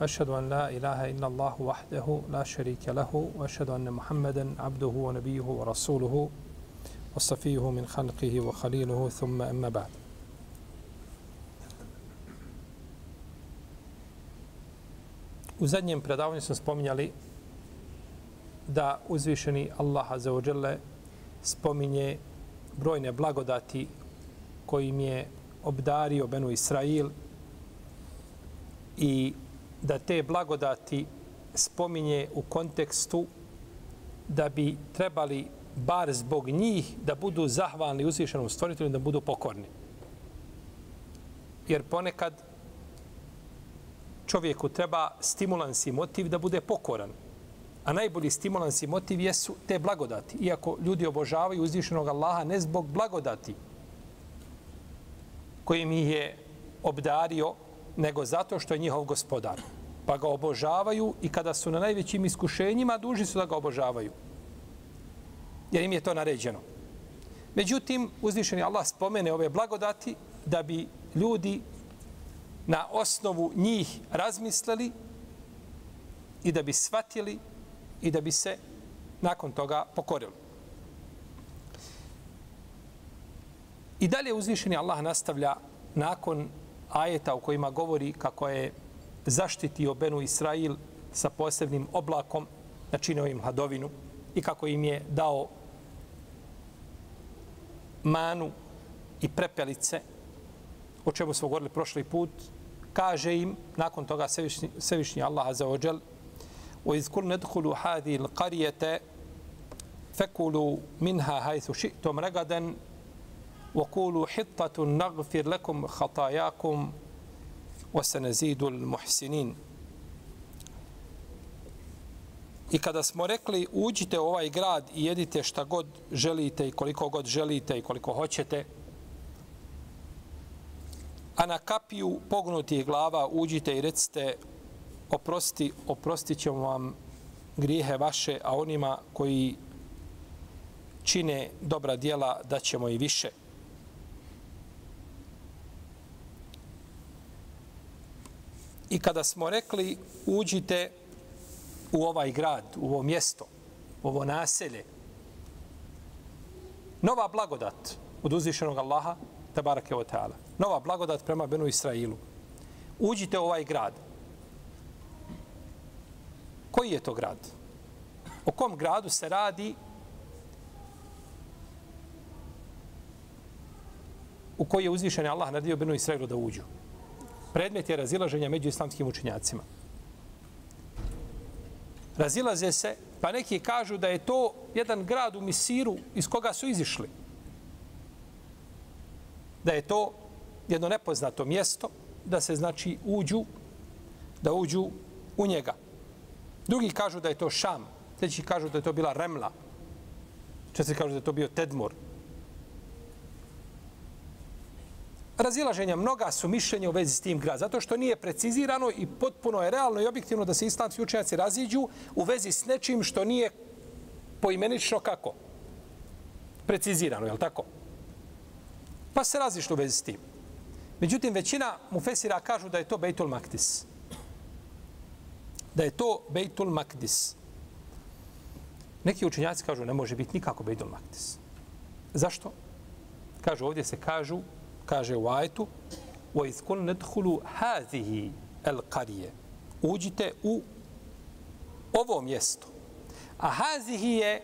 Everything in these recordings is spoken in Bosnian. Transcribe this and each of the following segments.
وأشهد أن لا إله إلا الله وحده لا شريك له وأشهد أن محمدا عبده ونبيه ورسوله وصفيه من خلقه وخليله ثم أما بعد U zadnjem predavanju smo spominjali da uzvišeni Allah za ođele spominje brojne blagodati kojim je obdario Benu Israil i da te blagodati spominje u kontekstu da bi trebali bar zbog njih da budu zahvalni uzvišenom stvoritelju da budu pokorni. Jer ponekad čovjeku treba stimulans i motiv da bude pokoran. A najbolji stimulans i motiv jesu te blagodati. Iako ljudi obožavaju uzvišenog Allaha ne zbog blagodati kojim ih je obdario, nego zato što je njihov gospodar. Pa ga obožavaju i kada su na najvećim iskušenjima, duži su da ga obožavaju. Jer im je to naređeno. Međutim, uzvišeni Allah spomene ove blagodati da bi ljudi na osnovu njih razmislili i da bi shvatili i da bi se nakon toga pokorili. I dalje uzvišeni Allah nastavlja nakon ajeta u kojima govori kako je zaštitio Benu Israil sa posebnim oblakom, načinio im hladovinu i kako im je dao manu i prepelice, o čemu smo govorili prošli put, kaže im, nakon toga Svevišnji, Svevišnji Allah za ođel, وَإِذْ كُلْ نَدْخُلُوا هَذِي الْقَرْيَةَ فَكُلُوا مِنْهَا حَيْثُ شِئْتُمْ رَغَدًا وَقُولُوا حِطَّةٌ نَغْفِرْ لَكُمْ خَطَايَاكُمْ وَسَنَزِيدُ الْمُحْسِنِينَ I kada smo rekli uđite u ovaj grad i jedite šta god želite i koliko god želite i koliko hoćete, a na kapiju pognutih glava uđite i recite oprosti, oprostit ćemo vam grijehe vaše, a onima koji čine dobra dijela da ćemo i više. I kada smo rekli uđite u ovaj grad, u ovo mjesto, u ovo naselje, nova blagodat od uzvišenog Allaha, tabarake o ta'ala, nova blagodat prema Benu Israilu. Uđite u ovaj grad. Koji je to grad? O kom gradu se radi u koji je uzvišen Allah naredio Benu Israilu da uđu? Predmet je razilaženja među islamskim učinjacima. Razilaze se, pa neki kažu da je to jedan grad u Misiru iz koga su izišli. Da je to jedno nepoznato mjesto, da se znači uđu, da uđu u njega. Drugi kažu da je to Šam, treći kažu da je to bila Remla, četiri kažu da je to bio Tedmor, razilaženja, mnoga su mišljenja u vezi s tim grad, zato što nije precizirano i potpuno je realno i objektivno da se islamski učenjaci raziđu u vezi s nečim što nije poimenično kako? Precizirano, je li tako? Pa se razišli u vezi s tim. Međutim, većina mufesira kažu da je to Bejtul Maktis. Da je to Bejtul Maktis. Neki učenjaci kažu ne može biti nikako Bejtul Maktis. Zašto? Kažu, ovdje se kažu kaže u ajtu وَإِذْ كُلْ نَدْخُلُوا هَذِهِ الْقَرِيَ Uđite u ovo mjesto. A hazihi je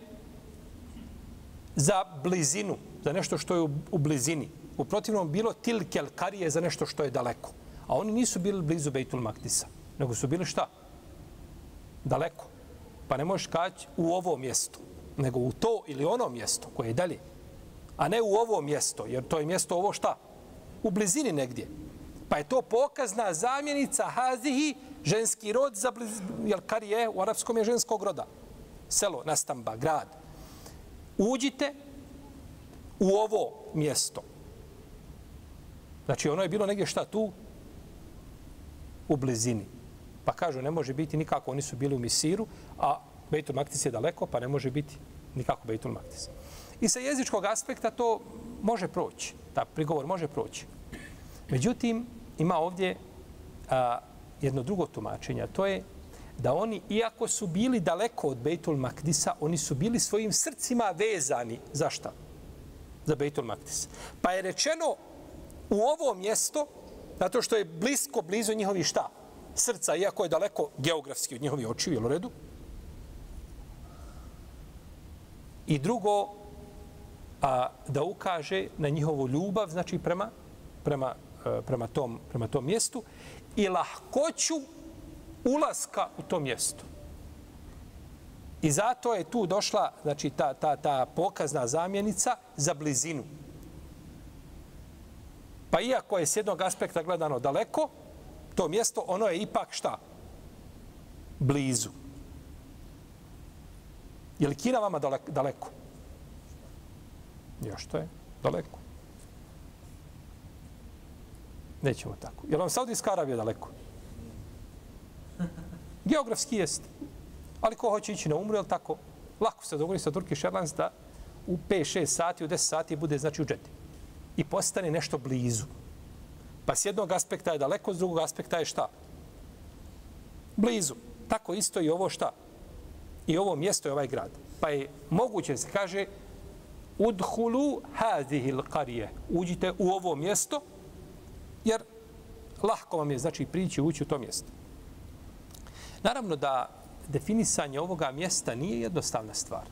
za blizinu, za nešto što je u, u blizini. U protivnom bilo tilkel karije za nešto što je daleko. A oni nisu bili blizu Bejtul Maktisa, nego su bili šta? Daleko. Pa ne možeš kaći u ovo mjesto, nego u to ili ono mjesto koje je dalje. A ne u ovo mjesto, jer to je mjesto ovo šta? U blizini negdje. Pa je to pokazna zamjenica hazihi, ženski rod, za bliz, jel kar je, u arapskom je ženskog roda. Selo, nastamba, grad. Uđite u ovo mjesto. Znači, ono je bilo negdje šta tu? U blizini. Pa kažu, ne može biti nikako, oni su bili u Misiru, a Bejtul Maktis je daleko, pa ne može biti nikako Bejtul Maktis. I sa jezičkog aspekta to može proći. Ta prigovor može proći. Međutim, ima ovdje a, jedno drugo tumačenje, to je da oni, iako su bili daleko od Bejtul Makdisa, oni su bili svojim srcima vezani. Za šta? Za Bejtul Makdis. Pa je rečeno u ovo mjesto, zato što je blisko, blizu njihovi šta? Srca, iako je daleko geografski od njihovi očiju, jel u redu? I drugo, a, da ukaže na njihovu ljubav, znači prema, prema, e, prema, tom, prema tom mjestu i lahkoću ulaska u to mjesto. I zato je tu došla znači, ta, ta, ta pokazna zamjenica za blizinu. Pa iako je s jednog aspekta gledano daleko, to mjesto, ono je ipak šta? Blizu. Je li Kina vama daleko? Još to je daleko. Nećemo tako. Je li vam Saudijska Arabija daleko? Geografski jest. Ali ko hoće ići na umru, je tako? Lako se dogodi sa Turkish Airlines da u 5-6 sati, u 10 sati bude znači u džeti. I postane nešto blizu. Pa s jednog aspekta je daleko, s drugog aspekta je šta? Blizu. Tako isto i ovo šta? I ovo mjesto je ovaj grad. Pa je moguće se kaže udhulu hadihil qarije. Uđite u ovo mjesto, jer lahko vam je znači prići ući u to mjesto. Naravno da definisanje ovoga mjesta nije jednostavna stvar.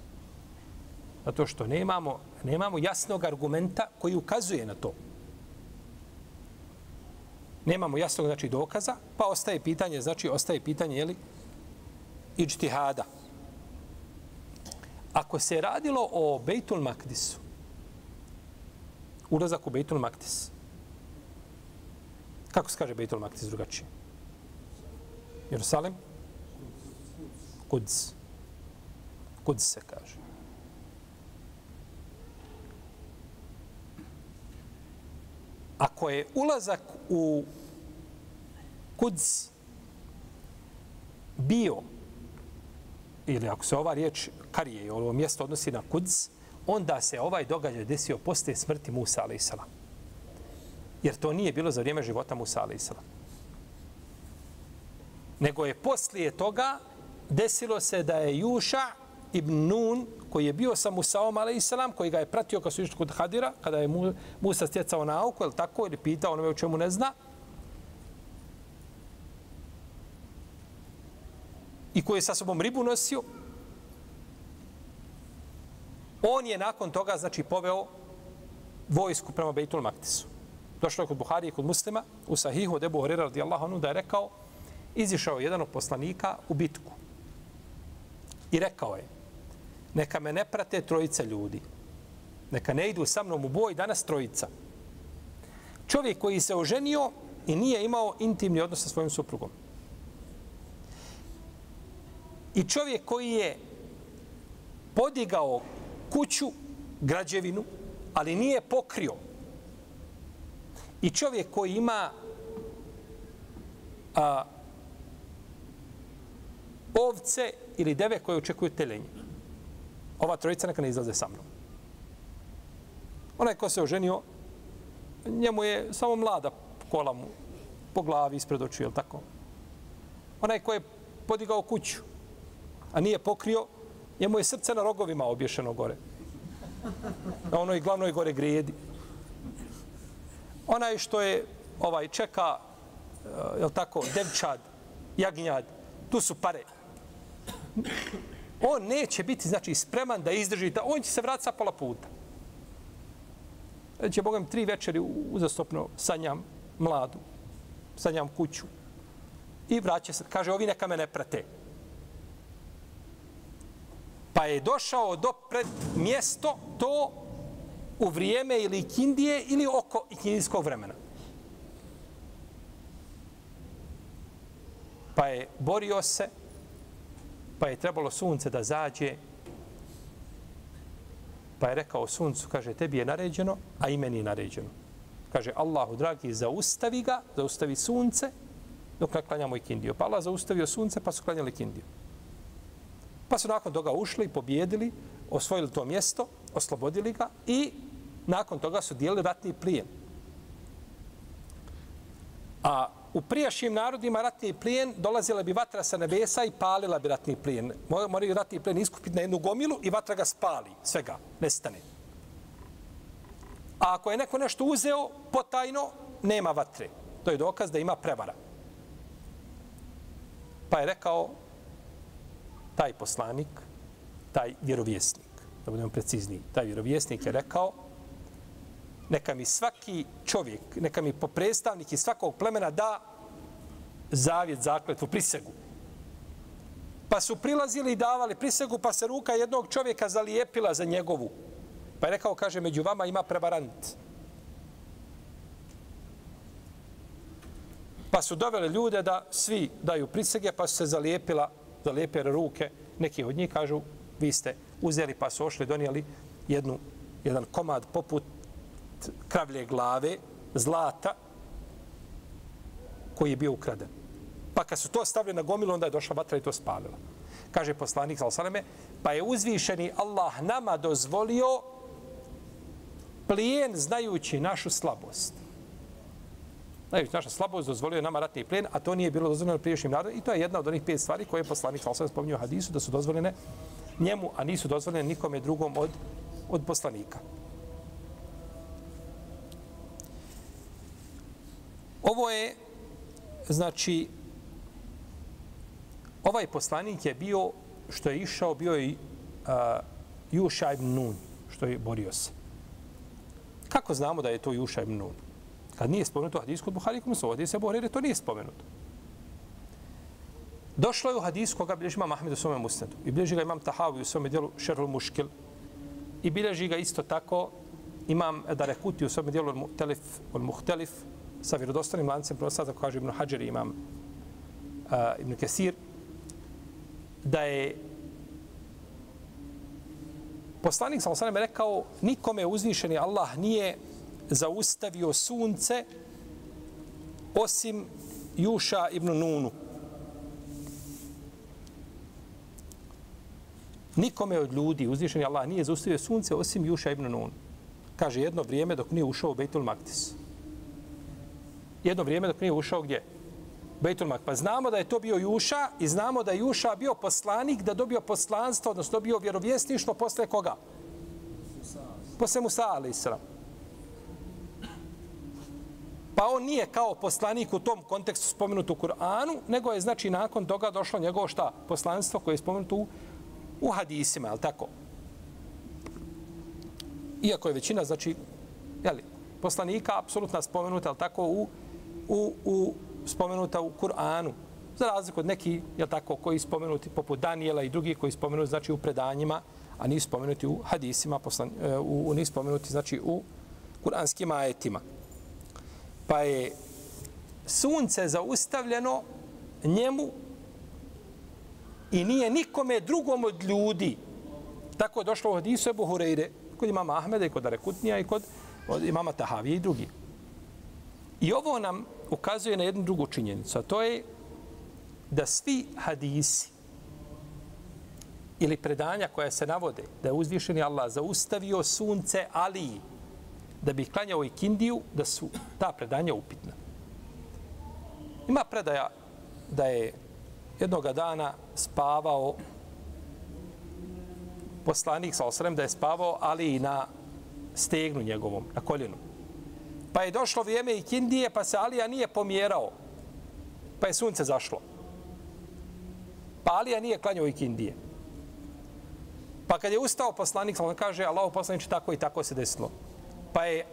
Zato što nemamo, nemamo jasnog argumenta koji ukazuje na to. Nemamo jasnog znači, dokaza, pa ostaje pitanje, znači ostaje pitanje, je li, ijtihada. Ako se radilo o Bejtul Makdisu, ulazak u Bejtul Makdis, kako se kaže Bejtul Makdis drugačije? Jerusalim? Kuds. Kuds se kaže. Ako je ulazak u Kuds bio, ili ako se ova riječ karije, ovo mjesto odnosi na Kudz, onda se ovaj događaj desio posle smrti Musa a.s. Jer to nije bilo za vrijeme života Musa a.s. Nego je poslije toga desilo se da je Juša ibn Nun, koji je bio sa Musaom, a.s. koji ga je pratio kad su išli kod Hadira, kada je Musa stjecao nauku, ili tako, ili pitao onome o čemu ne zna, i koji je sa sobom ribu nosio, on je nakon toga, znači, poveo vojsku prema Bejtul Maktisu. Došlo je kod Buhari i kod muslima, u sahihu od Ebu Horira radijallahu anhu, da je rekao, izišao jedan od poslanika u bitku. I rekao je, neka me ne prate trojica ljudi. Neka ne idu sa mnom u boj danas trojica. Čovjek koji se oženio i nije imao intimni odnos sa svojim suprugom. I čovjek koji je podigao kuću, građevinu, ali nije pokrio. I čovjek koji ima a, ovce ili deve koje očekuju telenje. Ova trojica neka ne izlaze sa mnom. Onaj ko se oženio, njemu je samo mlada kola mu po glavi ispred očiju, je tako? Onaj ko je podigao kuću, a nije pokrio, njemu je srce na rogovima obješeno gore. Na onoj glavnoj gore grijedi. Onaj što je ovaj čeka, eh, je tako, devčad, jagnjad, tu su pare on neće biti znači spreman da izdrži, da on će se vratiti sa pola puta. Će Bogam tri večeri uzastopno sanjam mladu, sanjam kuću i vraća se, kaže, ovi neka me ne prate. Pa je došao do pred mjesto to u vrijeme ili Kindije ili oko ikindijskog vremena. Pa je borio se, pa je trebalo sunce da zađe, pa je rekao suncu, kaže, tebi je naređeno, a i meni je naređeno. Kaže, Allahu dragi, zaustavi ga, zaustavi sunce, dok ne klanjamo i kindiju. Pa Allah zaustavio sunce, pa su klanjali kindiju. Pa su nakon toga ušli, pobjedili, osvojili to mjesto, oslobodili ga i nakon toga su dijelili ratni plijen. A u prijašnjim narodima ratni plijen dolazila bi vatra sa nebesa i palila bi ratni plijen. Moraju ratni plijen iskupiti na jednu gomilu i vatra ga spali, svega, nestane. A ako je neko nešto uzeo potajno, nema vatre. To je dokaz da ima prevara. Pa je rekao taj poslanik, taj vjerovjesnik, da budemo precizniji, taj vjerovjesnik je rekao neka mi svaki čovjek, neka mi popredstavnik iz svakog plemena da zavjet, zakletvu, prisegu. Pa su prilazili i davali prisegu, pa se ruka jednog čovjeka zalijepila za njegovu. Pa je rekao, kaže, među vama ima prevarant. Pa su doveli ljude da svi daju prisege, pa su se zalijepila, zalijepile ruke. Neki od njih kažu, vi ste uzeli pa su ošli, donijeli jednu, jedan komad poput kravlje glave, zlata, koji je bio ukraden. Pa kad su to stavili na gomilu, onda je došla vatra i to spalila. Kaže poslanik, salame, pa je uzvišeni Allah nama dozvolio plijen znajući našu slabost. Najveća naša slabost dozvolio nama ratni plijen, a to nije bilo dozvoljeno priješnjim narodom. I to je jedna od onih pet stvari koje je poslanik salame spominio u hadisu, da su dozvoljene njemu, a nisu dozvoljene nikome drugom od, od poslanika. Ovo je, znači, ovaj poslanik je bio, što je išao, bio je uh, Juša ibn Nun, što je borio se. Kako znamo da je to Juša ibn Nun? Kad nije spomenuto u hadisku od Buhari, kod se ovdje se Buhari, to nije spomenuto. Došlo je u hadisu koga bilježi imam Ahmed u svome musnedu. I bilježi ga imam Tahavi u svome dijelu Šerul Muškil. I bilježi ga isto tako imam Darekuti u svome dijelu Telif, Muhtelif sa vjerodostanim lancem prosta, tako kaže Ibn Hajar imam uh, Ibn Kesir, da je poslanik sa osanem rekao nikome uzvišeni Allah nije zaustavio sunce osim Juša ibn Nunu. Nikome od ljudi uzvišeni Allah nije zaustavio sunce osim Juša ibn Nunu. Kaže jedno vrijeme dok nije ušao u Bejtul Maktis jedno vrijeme dok nije ušao gdje? Bejtul Maktis. Pa znamo da je to bio Juša i znamo da je Juša bio poslanik, da dobio poslanstvo, odnosno dobio vjerovjesništvo posle koga? Posle Musa, ali sram. Pa on nije kao poslanik u tom kontekstu spomenut u Kur'anu, nego je znači nakon toga došlo njegovo šta? Poslanstvo koje je spomenuto u, u hadisima, je tako? Iako je većina, znači, jeli, poslanika apsolutna spomenuta, je tako, u u, u spomenuta u Kur'anu. Za razliku od neki, je tako, koji spomenuti poput Daniela i drugi koji spomenuti znači u predanjima, a nisu spomenuti u hadisima, poslan, u, u nisu spomenuti znači u kuranskim ajetima. Pa je sunce zaustavljeno njemu i nije nikome drugom od ljudi. Tako je došlo u hadisu Ebu Hureyre, kod imama Ahmeda i kod Arekutnija i kod imama Tahavije i drugi. I ovo nam ukazuje na jednu drugu činjenicu, a to je da svi hadisi ili predanja koja se navode da je uzvišeni Allah zaustavio sunce Ali da bi klanjao i kindiju, da su ta predanja upitna. Ima predaja da je jednog dana spavao poslanik sa osrem da je spavao Ali na stegnu njegovom, na koljenu. Pa je došlo vrijeme i kindije, pa se Alija nije pomjerao. Pa je sunce zašlo. Pa Alija nije klanjao i kindije. Pa kad je ustao poslanik, on kaže, Allah poslaniče, tako i tako se desilo. Pa je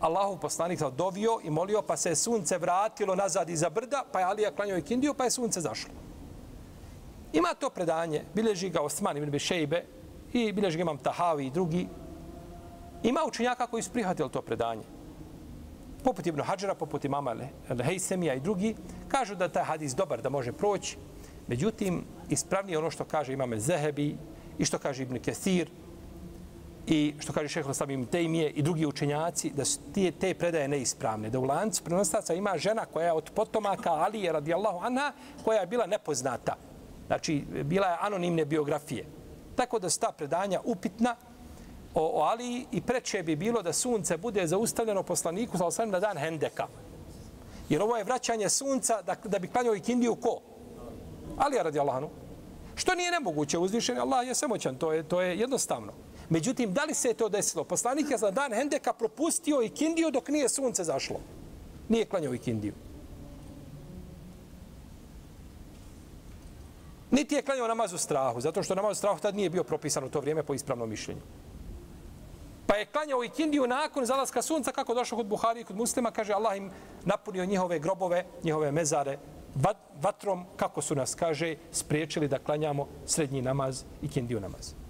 Allahu poslanik dovio i molio, pa se sunce vratilo nazad iza brda, pa je Alija klanjao i kindiju, pa je sunce zašlo. Ima to predanje, bilježi ga Osman ibn Bešejbe i bilježi ga imam Tahavi i drugi. Ima učenjaka koji su prihvatili to predanje poput Ibn Hadžara, poput imama Hejsemija i drugi, Kažu da taj hadis dobar, da može proći. Međutim, ispravnije ono što kaže imame Zehebi i što kaže Ibn Kesir i što kaže šehol Oslam Ibn Tejmije i drugi učenjaci, da su te, te predaje neispravne. Da u lancu prenostaca ima žena koja je od potomaka Alije radijallahu anha, koja je bila nepoznata. Znači, bila je anonimne biografije. Tako da su ta predanja upitna o, o Aliji i preče bi bilo da sunce bude zaustavljeno poslaniku sa na dan Hendeka. Jer ovo je vraćanje sunca da, da bi klanjao i kindiju ko? Ali radijallahu anhu. Što nije nemoguće uzvišen, Allah je samoćan, to je, to je jednostavno. Međutim, da li se je to desilo? Poslanik je za dan Hendeka propustio i kindiju dok nije sunce zašlo. Nije klanjao i kindiju. Niti je klanjao namaz u strahu, zato što namaz u strahu tad nije bio propisan u to vrijeme po ispravnom mišljenju. Pa je klanjao i kindiju nakon zalaska sunca, kako došao kod Buhari i kod muslima, kaže Allah im napunio njihove grobove, njihove mezare vatrom, kako su nas, kaže, spriječili da klanjamo srednji namaz i kindiju namaz.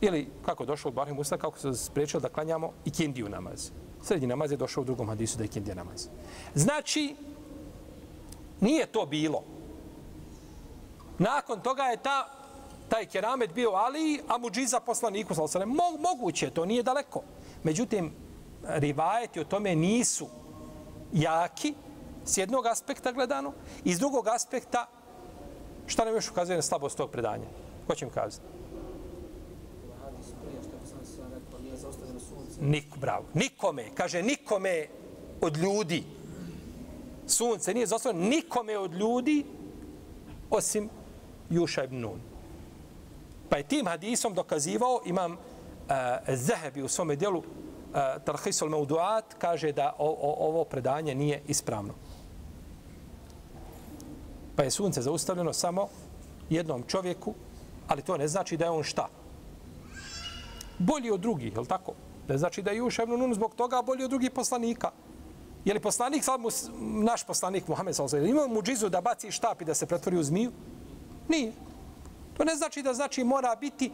Ili, kako došao od Buhari kako se spriječili da klanjamo i kindiju namaz. Srednji namaz je došao u drugom hadisu da je kindija namaz. Znači, nije to bilo. Nakon toga je ta taj keramet bio Ali, a muđiza poslaniku, sallam, Mo, moguće, to nije daleko. Međutim, rivajeti o tome nisu jaki, s jednog aspekta gledano, i s drugog aspekta, šta nam još ukazuje na slabost tog predanja? Ko će mi kazati? Nik, bravo. Nikome, kaže nikome od ljudi. Sunce nije zaslo nikome od ljudi osim Juša ibn Nun. Pa je tim hadisom dokazivao, imam e, uh, Zahebi u svome dijelu, uh, Tarhisul Mauduat, kaže da o, o, ovo predanje nije ispravno. Pa je sunce zaustavljeno samo jednom čovjeku, ali to ne znači da je on šta? Bolji od drugih, je li tako? Ne znači da je Juša ibn Nun zbog toga bolji od drugih poslanika. Je li poslanik, sad mu, naš poslanik Muhammed s.a.v. imao mu džizu da baci štap i da se pretvori u zmiju? Nije. To ne znači da znači mora biti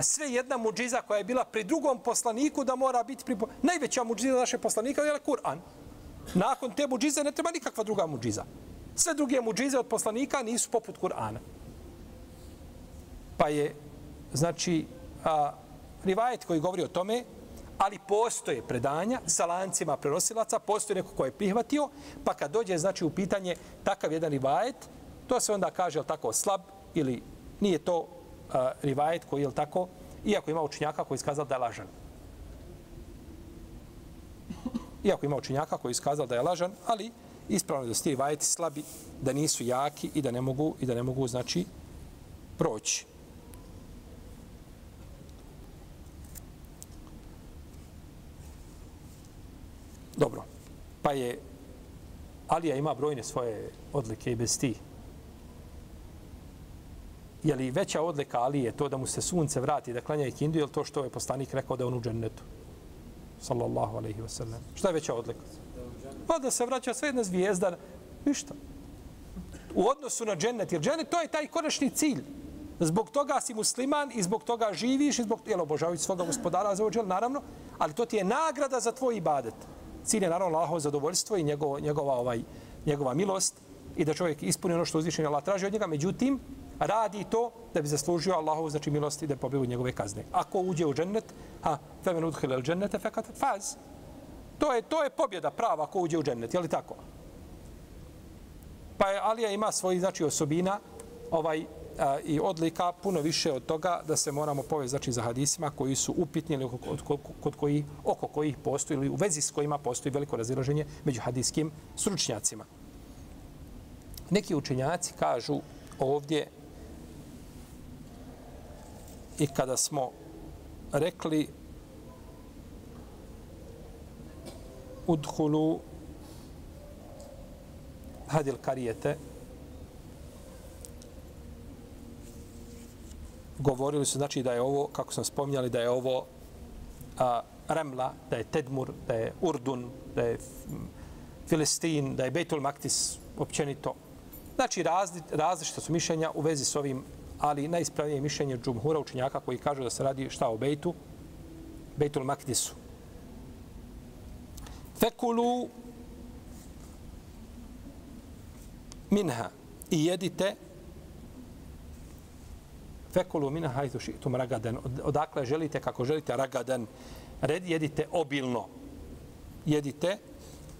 sve jedna muđiza koja je bila pri drugom poslaniku da mora biti pri... Najveća muđiza naše poslanika je Kur'an. Nakon te muđize ne treba nikakva druga muđiza. Sve druge muđize od poslanika nisu poput Kur'ana. Pa je, znači, a, rivajet koji govori o tome, ali postoje predanja sa lancima prenosilaca, postoje neko ko je prihvatio, pa kad dođe, znači, u pitanje takav jedan rivajet, to se onda kaže, tako, slab ili nije to uh, rivajet koji je tako, iako ima učinjaka koji je iskazal da je lažan. Iako ima učinjaka koji je iskazal da je lažan, ali ispravno je da su ti rivajeti slabi, da nisu jaki i da ne mogu, i da ne mogu znači, proći. Dobro. Pa je Alija ima brojne svoje odlike i bez ti. je li veća odlika Ali je to da mu se sunce vrati da klanja ikindu ili to što je poslanik rekao da on u džennetu? Sallallahu alaihi wa sallam. Šta je veća odlika? Pa da se vraća sve jedna zvijezda. Ništa. U odnosu na džennet. Jer džennet to je taj konačni cilj. Zbog toga si musliman i zbog toga živiš i zbog toga obožavajući svoga gospodara za ođel, naravno. Ali to ti je nagrada za tvoj ibadet. Cilj je naravno Allahovo zadovoljstvo i njegova, njegova, ovaj, njegova milost i da čovjek ispuni ono što uzvišenje Allah traži od njega. Međutim, radi to da bi zaslužio Allahovu znači milosti da pobjegu njegove kazne. Ako uđe u džennet, ha, fe men udhile u džennete, fekat faz. To je, to je pobjeda prava ako uđe u džennet, je li tako? Pa je Alija ima svoji znači, osobina ovaj, a, i odlika puno više od toga da se moramo povesti znači, za hadisima koji su upitni ili kod, kod, kod koji, oko kojih postoji ili u vezi s kojima postoji veliko razilaženje među hadijskim stručnjacima. Neki učenjaci kažu ovdje i kada smo rekli udhulu hadil karijete govorili su znači da je ovo kako sam spominjali da je ovo a, Remla, da je Tedmur, da je Urdun, da je Filistin, da je Bejtul Maktis općenito. Znači razli, različita su mišljenja u vezi s ovim ali najispravnije mišljenje džumhura učenjaka koji kažu da se radi šta o Bejtu, Bejtul Maktisu. Fekulu minha i jedite fekulu minha hajtu šitum ragadan. Odakle želite, kako želite, ragadan. Red jedite obilno. Jedite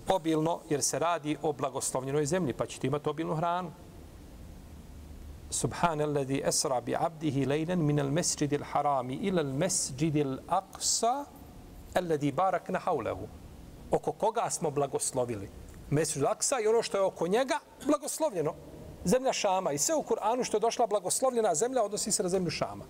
obilno jer se radi o blagoslovljenoj zemlji, pa ćete imati obilnu hranu. سبحان الذي أسرى بعبده ليلا من المسجد الحرام إلى المسجد الأقصى الذي باركنا حوله oko koga smo blagoslovili. Mesud Aksa i ono što je oko njega blagoslovljeno. Zemlja Šama. I sve u Kur'anu što je došla blagoslovljena zemlja odnosi se na zemlju Šama.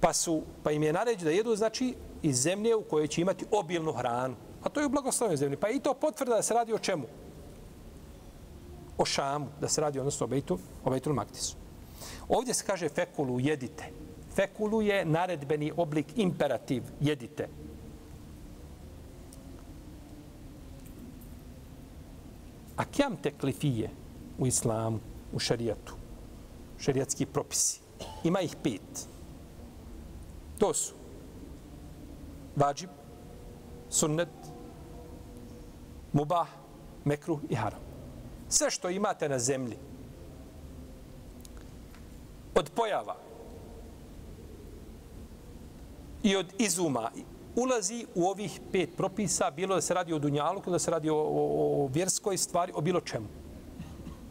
Pa, su, pa im je naređeno da jedu znači iz zemlje u kojoj će imati obilnu hranu. A to je u blagoslovnoj zemlji. Pa i to potvrda da se radi o čemu? O Šamu. Da se radi odnosno o Bejtu, o Bejtul Maktisu. Ovdje se kaže fekulu, jedite. Fekulu je naredbeni oblik imperativ, jedite. A kjam teklifije u islamu, u šarijatu, šarijatski propisi, ima ih pet. To su vađib, sunnet, mubah, mekruh i haram. Sve što imate na zemlji, od pojava i od izuma ulazi u ovih pet propisa, bilo da se radi o dunjalu, bilo da se radi o, o, o vjerskoj stvari, o bilo čemu.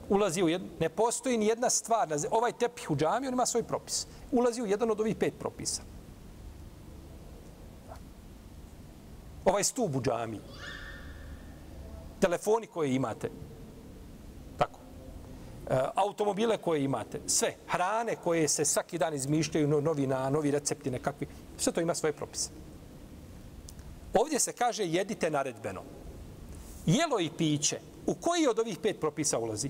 Ulazi u jedno, ne postoji ni jedna stvar, ovaj tepih u džami, on ima svoj propis. Ulazi u jedan od ovih pet propisa. Ovaj stup u džami, telefoni koje imate, tako, e, automobile koje imate, sve, hrane koje se svaki dan izmišljaju, novi na novi recepti nekakvi, sve to ima svoje propise. Ovdje se kaže jedite naredbeno. Jelo i piće, u koji od ovih pet propisa ulazi?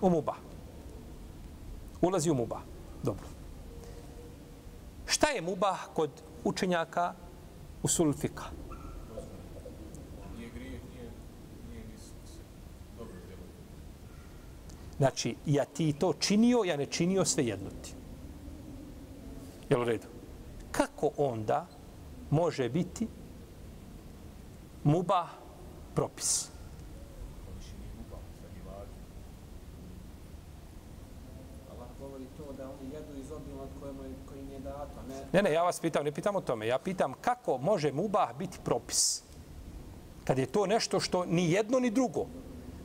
U muba. Ulazi u muba. Dobro. Šta je muba kod učenjaka u sulfika? Znači, ja ti to činio, ja ne činio, sve jedno ti. Jel u redu? Kako onda može biti muba propis. Ne, ne, ja vas pitam, ne pitam o tome. Ja pitam kako može mubah biti propis. Kad je to nešto što ni jedno ni drugo.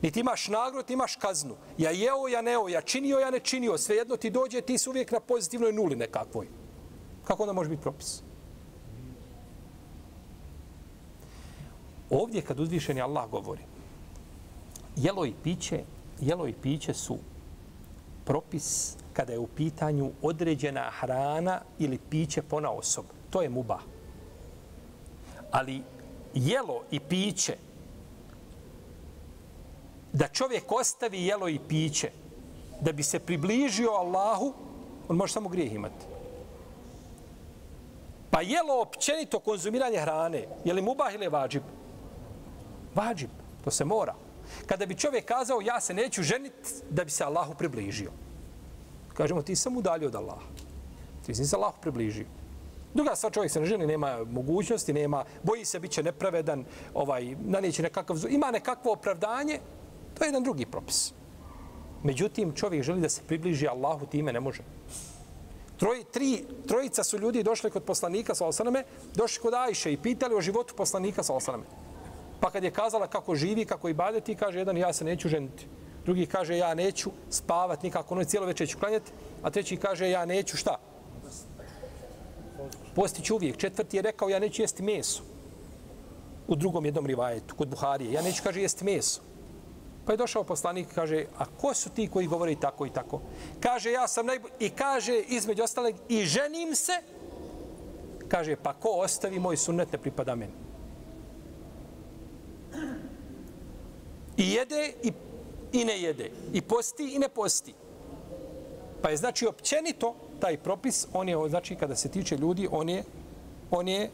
Ni ti imaš nagrod, ti imaš kaznu. Ja jeo, ja neo, ja činio, ja ne činio. Svejedno ti dođe, ti si uvijek na pozitivnoj nuli nekakvoj. Kako onda može biti propis? Ovdje kad uzvišeni Allah govori, jelo i piće, jelo i piće su propis kada je u pitanju određena hrana ili piće pona osob. To je muba. Ali jelo i piće, da čovjek ostavi jelo i piće, da bi se približio Allahu, on može samo grijeh imati. Pa jelo općenito konzumiranje hrane, je li mubah ili vađib? Vađib, to se mora. Kada bi čovjek kazao ja se neću ženiti da bi se Allahu približio. Kažemo ti sam udalio od Allaha. Ti si se Allahu približio. Druga stvar, čovjek se ne ženi, nema mogućnosti, nema, boji se, bit će nepravedan, ovaj, nanijeće nekakav, ima nekakvo opravdanje, to je jedan drugi propis. Međutim, čovjek želi da se približi Allahu, time ne može. Troj, tri, trojica su ljudi došli kod poslanika, sa osaname, došli kod Ajše i pitali o životu poslanika, sa osaname. Pa kad je kazala kako živi, kako i kaže jedan, ja se neću ženiti. Drugi kaže, ja neću spavati nikako, ono cijelo večer ću klanjati. A treći kaže, ja neću šta? Postiću uvijek. Četvrti je rekao, ja neću jesti meso. U drugom jednom rivajetu, kod Buharije. Ja neću, kaže, jesti meso. Pa je došao poslanik kaže, a ko su ti koji govore i tako i tako? Kaže, ja sam najbolji. I kaže, između ostalog, i ženim se. Kaže, pa ko ostavi moj sunnet ne pripada meni. I jede i, i ne jede. I posti i ne posti. Pa je znači općenito taj propis, on je, znači kada se tiče ljudi, on je, on je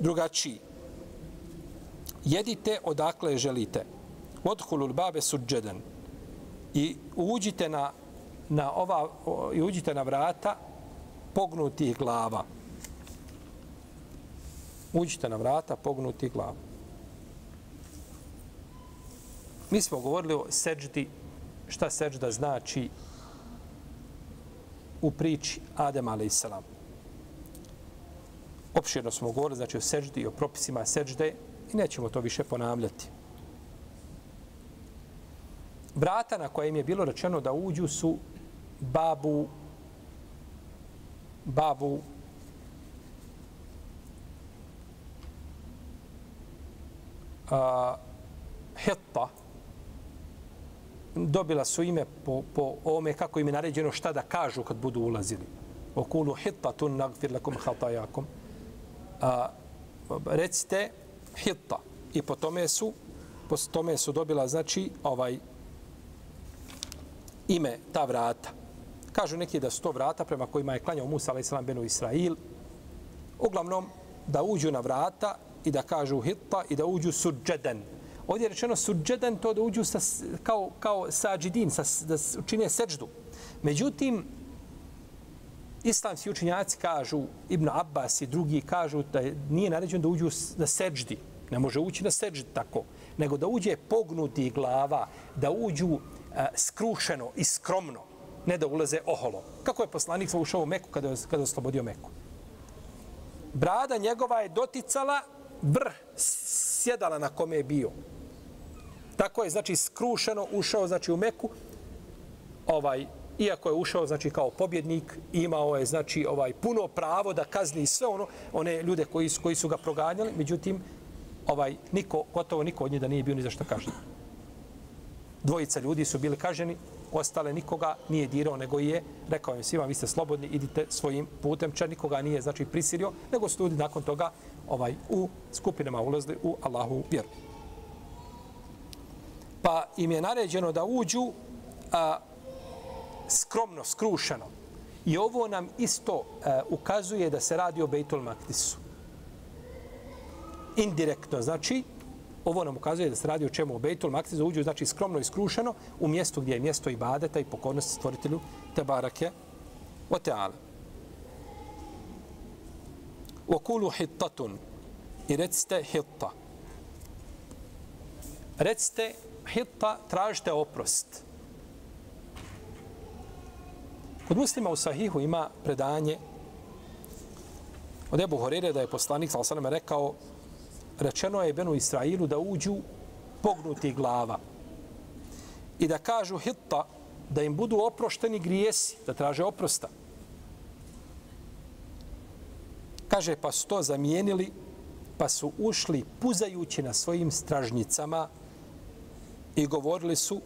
drugačiji. Jedite odakle želite. Odhulul babe suđeden. I uđite na, na ova, i uđite na vrata pognutih glava. Uđite na vrata pognutih glava. Mi smo govorili o seđdi, šta seđda znači u priči Adem a.s. Opširno smo govorili znači, o seđdi i o propisima seđde i nećemo to više ponavljati. Vrata na kojem je bilo rečeno da uđu su babu babu a, hetta, dobila su ime po, po ome kako im je naređeno šta da kažu kad budu ulazili. Okulu Hitta tun nagfir lakum hatajakum. A, recite Hitta. I po tome su po tome su dobila znači ovaj ime ta vrata. Kažu neki da su to vrata prema kojima je klanjao Musa a.s. benu Israil. Uglavnom, da uđu na vrata i da kažu hitta i da uđu suđeden. Ovdje je rečeno suđedan to da uđu sa, kao, kao sađidin, sa, da čine seđdu. Međutim, islamski učinjaci kažu, Ibn Abbas i drugi kažu da nije naređeno da uđu na seđdi. Ne može ući na seđdi tako. Nego da uđe pognuti glava, da uđu uh, skrušeno i skromno ne da ulaze oholo. Kako je poslanik ušao u Meku kada je, kada je oslobodio Meku? Brada njegova je doticala vrh sjedala na kome je bio. Tako je, znači, skrušeno ušao, znači, u Meku, ovaj, iako je ušao, znači, kao pobjednik, imao je, znači, ovaj, puno pravo da kazni sve ono, one ljude koji su, koji su ga proganjali, međutim, ovaj, niko, gotovo niko od njih da nije bio ni za što kažnjen. Dvojica ljudi su bili kaženi, ostale nikoga nije dirao, nego je rekao im svima, vi ste slobodni, idite svojim putem, čar nikoga nije znači prisilio, nego su ljudi nakon toga ovaj u skupinama ulazili u Allahu vjeru. Pa im je naređeno da uđu a, skromno, skrušeno. I ovo nam isto a, ukazuje da se radi o Bejtul Maktisu. Indirektno, znači, Ovo nam ukazuje da se radi o čemu u Bejtul Maktiz uđu, znači skromno i skrušeno, u mjestu gdje je mjesto ibadeta i pokornosti stvoritelju Tebarake o teala. Okulu hittatun i recite hitta. Recite hitta, tražite oprost. Kod muslima u Sahihu ima predanje od Ebu Horire da je poslanik, sa rekao rečeno je Benu Israilu da uđu pognuti glava i da kažu hitta da im budu oprošteni grijesi, da traže oprosta. Kaže, pa su to zamijenili, pa su ušli puzajući na svojim stražnicama i govorili su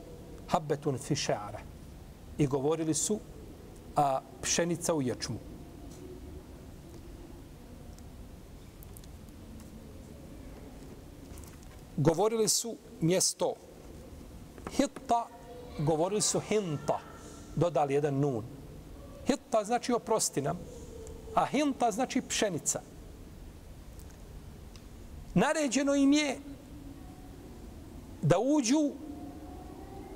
habbetun fišara. I govorili su a pšenica u ječmu. Govorili su mjesto hitta, govorili su hinta, dodali jedan nun. Hitta znači oprosti nam, a hinta znači pšenica. Naređeno im je da uđu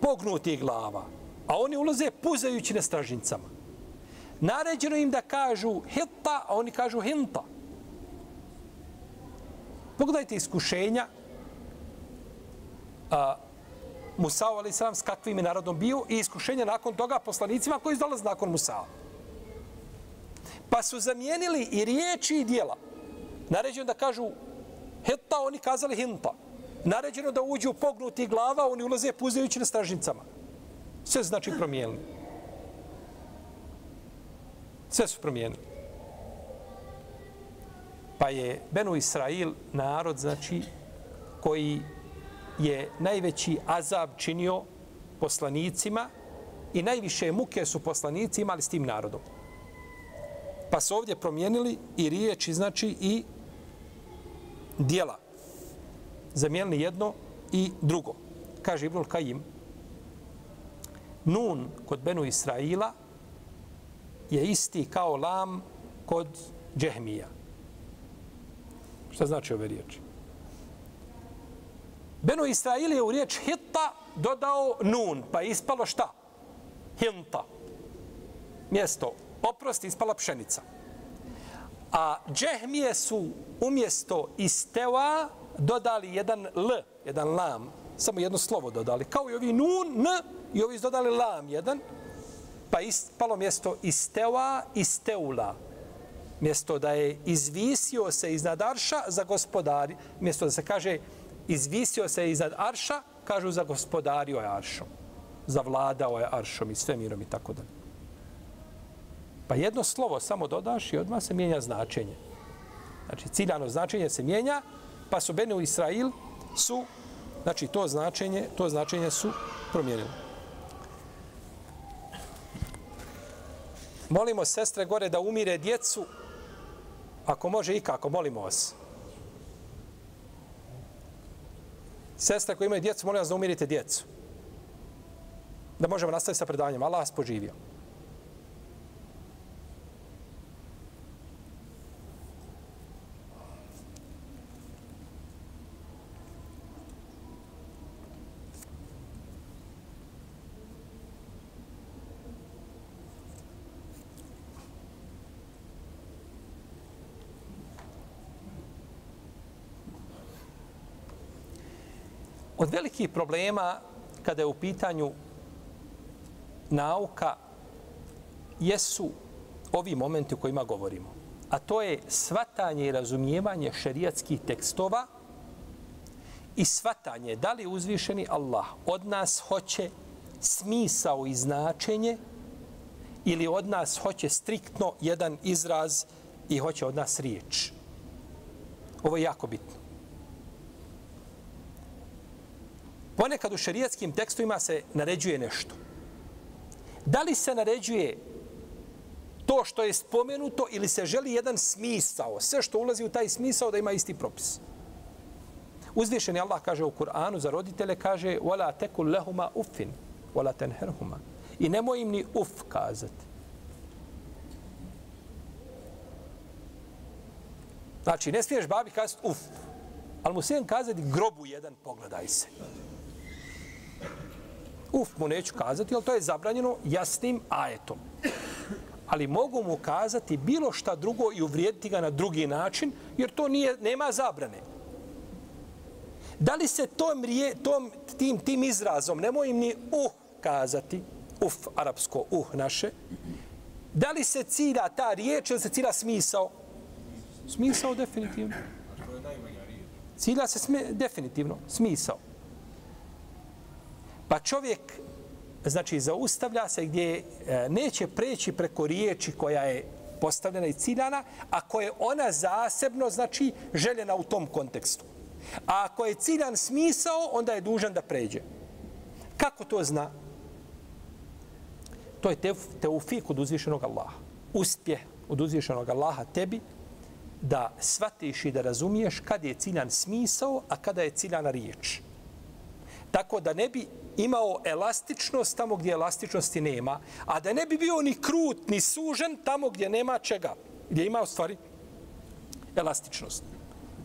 pognuti glava, a oni ulaze puzajući na stražnicama. Naređeno im da kažu hitta, a oni kažu hinta. Pogledajte iskušenja a, Musao ali sam s kakvim je narodom bio i iskušenje nakon toga poslanicima koji izdolaze nakon Musao. Pa su zamijenili i riječi i dijela. Naređeno da kažu heta, oni kazali hinta. Naređeno da uđu pognuti glava, oni ulaze puzajući na stražnicama. Sve znači promijenili. Sve su promijenili. Pa je Benu Israil narod, znači, koji je najveći azab činio poslanicima i najviše muke su poslanici imali s tim narodom. Pa su ovdje promijenili i riječi, znači i dijela. Zamijenili jedno i drugo. Kaže Ibnul Kajim, nun kod Benu Israila je isti kao lam kod Džehmija. Šta znači ove riječi? Beno Israil je u riječ hitta dodao nun, pa je ispalo šta? Hinta. Mjesto oprosti, ispala pšenica. A džehmije su umjesto isteva dodali jedan l, jedan lam, samo jedno slovo dodali. Kao i ovi nun, n, i ovi dodali lam jedan, pa ispalo mjesto isteva, isteula. Mjesto da je izvisio se iznad arša za gospodari, mjesto da se kaže izvisio se iznad arša, kažu za gospodario je aršom. Zavladao je aršom i svemirom i tako dalje. Pa jedno slovo samo dodaš i odmah se mijenja značenje. Znači, ciljano značenje se mijenja, pa su Benu Israil su, znači, to značenje, to značenje su promijenili. Molimo sestre gore da umire djecu, ako može i kako, molimo vas. Sestra koja imaju djecu, molim vas da umirite djecu. Da možemo nastaviti sa predavanjem. Allah vas poživio. Od velikih problema kada je u pitanju nauka jesu ovi momenti o kojima govorimo. A to je svatanje i razumijevanje šerijatskih tekstova i svatanje da li uzvišeni Allah od nas hoće smisao i značenje ili od nas hoće striktno jedan izraz i hoće od nas riječ. Ovo je jako bitno. Ponekad u šerijatskim tekstovima se naređuje nešto. Da li se naređuje to što je spomenuto ili se želi jedan smisao, sve što ulazi u taj smisao da ima isti propis. Uzvišeni Allah kaže u Kur'anu za roditelje, kaže وَلَا تَكُلْ لَهُمَا أُفِّن وَلَا تَنْهَرْهُمَا I nemoj im ni uf kazati. Znači, ne smiješ babi kazati uf, ali mu smijem kazati grobu jedan, pogledaj se. Uf mu neću kazati, ali to je zabranjeno jasnim ajetom. Ali mogu mu kazati bilo šta drugo i uvrijediti ga na drugi način, jer to nije, nema zabrane. Da li se tom, rije, tom tim, tim izrazom, nemoj im ni uh kazati, uf, arapsko uh naše, da li se cilja ta riječ ili se cilja smisao? Smisao definitivno. Cilja se sme, definitivno, smisao. Pa čovjek, znači, zaustavlja se gdje e, neće preći preko riječi koja je postavljena i ciljana, a koja je ona zasebno, znači, željena u tom kontekstu. A ako je ciljan smisao, onda je dužan da pređe. Kako to zna? To je teufik od uzvišenog Allaha. Uspjeh od uzvišenog Allaha tebi da shvatiš i da razumiješ kada je ciljan smisao, a kada je ciljana riječ. Tako da ne bi imao elastičnost tamo gdje elastičnosti nema, a da ne bi bio ni krut, ni sužen tamo gdje nema čega, gdje ima u stvari elastičnost.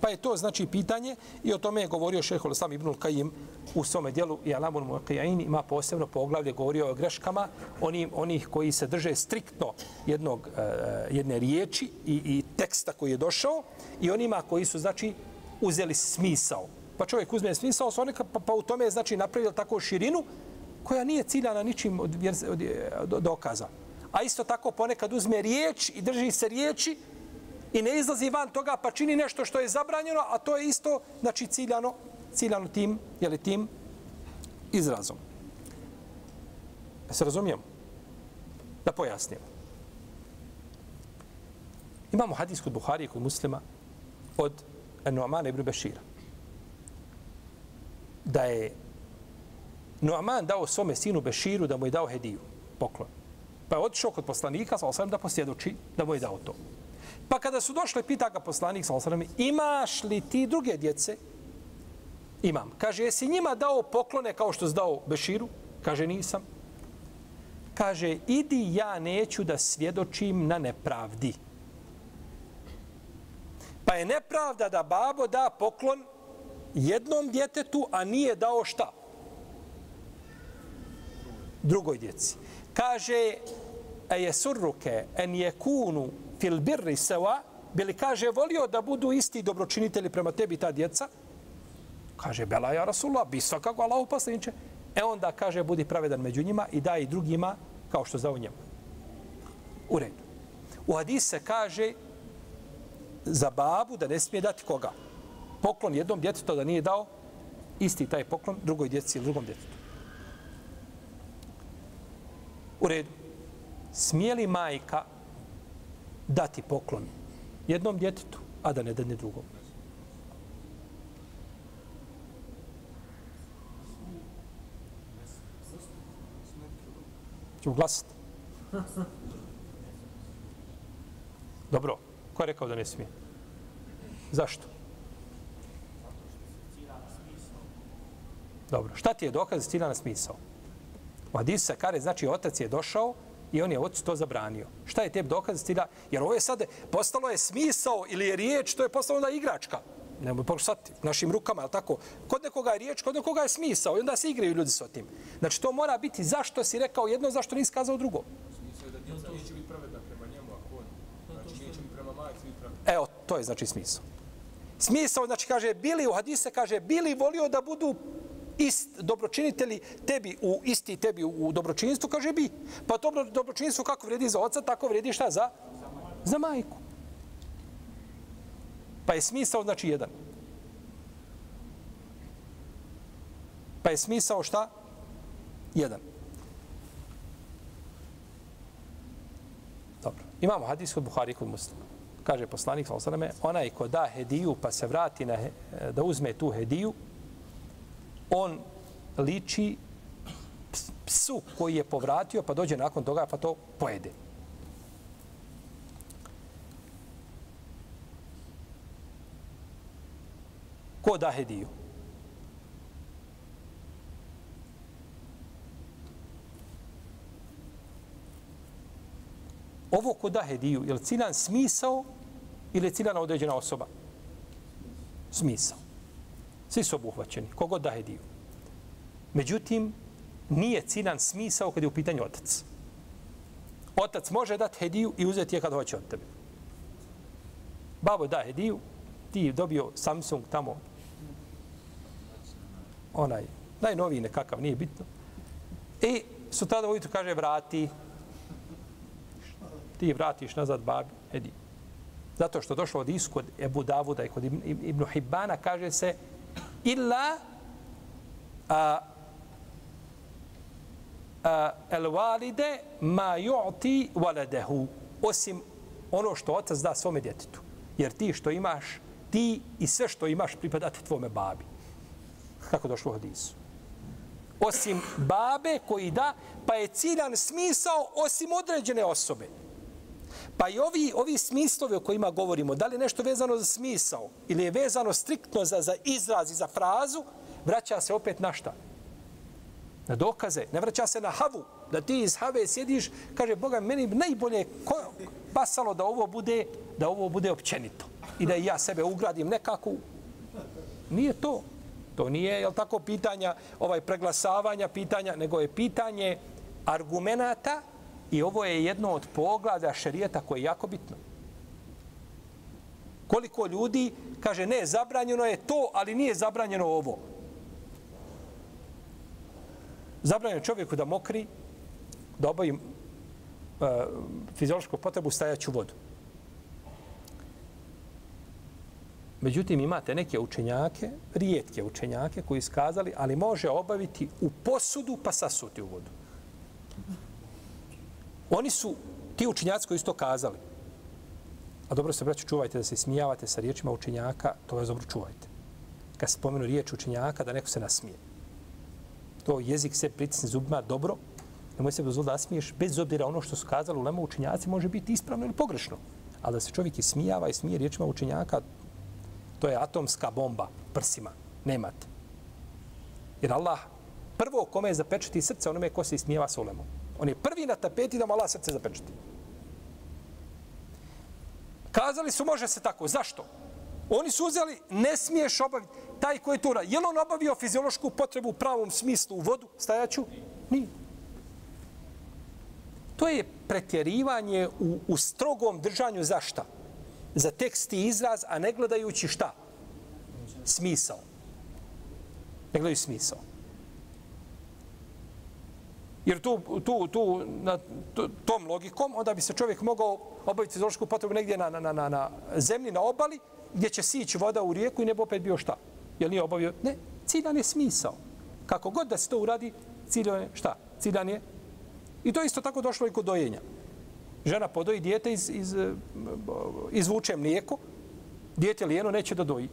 Pa je to znači pitanje i o tome je govorio šehol Ibn Ibnul Kajim u svome dijelu i Alamun Muqayin ima posebno poglavlje govorio o greškama onih, onih koji se drže striktno jednog, e, jedne riječi i, i teksta koji je došao i onima koji su znači uzeli smisao pa čovjek uzme smisao sa pa, pa u tome je znači napravio tako širinu koja nije ciljana ničim od, od, e, od, dokaza. A isto tako ponekad uzme riječ i drži se riječi i ne izlazi van toga pa čini nešto što je zabranjeno, a to je isto znači ciljano, ciljano tim, je li tim izrazom. Ja se razumijemo? Da pojasnimo. Imamo hadis kod Buhari i kod muslima od Nu'mana ibn Bešira da je Noaman dao svome sinu Beširu da mu je dao hediju, poklon. Pa je otišao kod poslanika, sa osam da posjedoči da mu je dao to. Pa kada su došli, pita ga poslanik, sa osam, imaš li ti druge djece? Imam. Kaže, jesi njima dao poklone kao što si dao Beširu? Kaže, nisam. Kaže, idi, ja neću da svjedočim na nepravdi. Pa je nepravda da babo da poklon jednom djetetu, a nije dao šta? Drugoj djeci. Kaže, a je surruke en je kunu fil birri seva, bili kaže, volio da budu isti dobročinitelji prema tebi ta djeca? Kaže, bela ja Rasulullah, bi svakako Allah uposleniče. E onda kaže, budi pravedan među njima i daj i drugima kao što zao njemu. U redu. U hadis se kaže za babu da ne smije dati koga? Poklon jednom djetetu da nije dao isti taj poklon drugoj djeci ili drugom djetetu. U redu. Smije li majka dati poklon jednom djetetu, a da ne dadne drugom? Ćemo glasati. Dobro. Ko je rekao da ne smije? Zašto? Dobro. Šta ti je dokaz da si na smisao? U hadisu se kare, znači otac je došao i on je otac to zabranio. Šta je tebi dokaz da Jer ovo je sad, postalo je smisao ili je riječ, to je postalo da igračka. Ne mogu sad našim rukama, ali tako. Kod nekoga je riječ, kod nekoga je smisao i onda se igraju ljudi s tim. Znači to mora biti zašto si rekao jedno, zašto nisi kazao drugo. Smisao je da djeca neće biti pravedna prema njemu, ako on. Znači neće biti prema majci biti pravedna. Evo, to je znači smisao. Smisao, znači kaže, bili u hadise, kaže, bili volio da budu ist dobročinitelji tebi u isti tebi u dobročinstvu kaže bi pa dobro dobročinstvo kako vredi za oca tako vredi šta za za majku. Pa je smisao znači jedan. Pa je smisao šta? Jedan. Dobro. Imamo hadis kod Buhari kod Muslima. Kaže poslanik sallallahu alejhi ve selleme onaj ko da hediju pa se vrati na da uzme tu hediju on liči psu koji je povratio, pa dođe nakon toga, pa to pojede. Ko da hediju? Ovo ko da hediju, je li ciljan smisao ili je ciljana određena osoba? Smisao. Svi su obuhvaćeni, kogod da hediju. Međutim, nije ciljan smisao kad je u pitanju otac. Otac može dati hediju i uzeti je kad hoće od tebe. Babo da hediju, ti dobio Samsung tamo, onaj, najnoviji nekakav, nije bitno. I su tada ujutru kaže, vrati, ti vratiš nazad babi, hediju. Zato što došlo od iskod Ebu Davuda i kod Ibn Hibana, kaže se, illa a, a, el valide ma ju'ti valedehu. osim ono što otac da svome djetetu. Jer ti što imaš, ti i sve što imaš pripadate tvome babi. Kako došlo u hadisu. Osim babe koji da, pa je ciljan smisao osim određene osobe. Pa i ovi, ovi smislovi o kojima govorimo, da li nešto vezano za smisao ili je vezano striktno za, za izraz i za frazu, vraća se opet na šta? Na dokaze. Ne vraća se na havu. Da ti iz have sjediš, kaže Boga, meni najbolje ko, pasalo da ovo bude da ovo bude općenito. I da ja sebe ugradim nekako. Nije to. To nije, jel tako, pitanja ovaj preglasavanja, pitanja, nego je pitanje argumenata I ovo je jedno od poglada šerijeta koje je jako bitno. Koliko ljudi kaže ne, zabranjeno je to, ali nije zabranjeno ovo. Zabranjeno čovjeku da mokri, da obavi e, fiziološku potrebu stajaću vodu. Međutim, imate neke učenjake, rijetke učenjake koji skazali, ali može obaviti u posudu pa sasuti u vodu. Oni su ti učinjaci koji su to kazali. A dobro se, braću, čuvajte da se smijavate sa riječima učinjaka, to vas dobro čuvajte. Kad spomenu riječ učinjaka, da neko se nasmije. To jezik se pritisne zubima dobro, nemoj se dozvoliti da smiješ, bez obzira ono što su kazali u lemu učinjaci može biti ispravno ili pogrešno. Ali da se čovjek ismijava i smije riječima učinjaka, to je atomska bomba prsima. Nemate. Jer Allah prvo kome je zapečeti srce onome ko se ismijeva s ulemom. On je prvi na tapeti da mu Allah srce zapečati. Kazali su može se tako. Zašto? Oni su uzeli, ne smiješ obaviti. Taj koji je to uradio. Je on obavio fiziološku potrebu u pravom smislu u vodu? Stajaću? Nije. To je pretjerivanje u, u strogom držanju za šta? Za tekst i izraz, a ne gledajući šta? Smisao. Ne gledaju smisao. Jer tu, tu, tu, na tom logikom, onda bi se čovjek mogao obaviti fiziološku potrebu negdje na, na, na, na, na zemlji, na obali, gdje će sići voda u rijeku i ne bi opet bio šta? Jel nije obavio? Ne, ciljan je smisao. Kako god da se to uradi, ciljan je šta? Ciljan je. I to isto tako došlo i kod dojenja. Žena podoji dijete, iz, iz, eh, izvuče mlijeko, dijete lijeno neće da doji.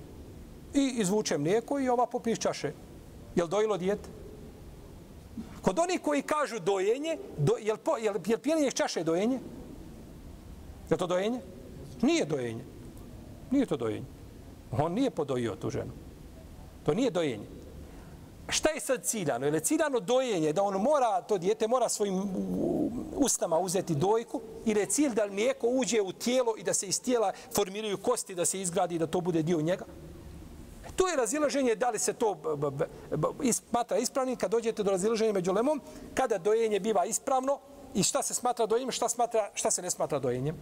I izvuče mlijeko i ova popije čaše. Jel dojilo dijete? Kod onih koji kažu dojenje, do, jel, po, jel, jel pijenje čaše dojenje? Je to dojenje? Nije dojenje. Nije to dojenje. On nije podojio tu ženu. To nije dojenje. Šta je sad ciljano? Je li ciljano dojenje da on mora, to dijete mora svojim ustama uzeti dojku ili je cilj da mlijeko uđe u tijelo i da se iz tijela formiraju kosti, da se izgradi da to bude dio njega? To je razilaženje da li se to smatra ispravnim kad dođete do razilaženja među lemom, kada dojenje biva ispravno i šta se smatra dojenjem, šta, smatra, šta se ne smatra dojenjem.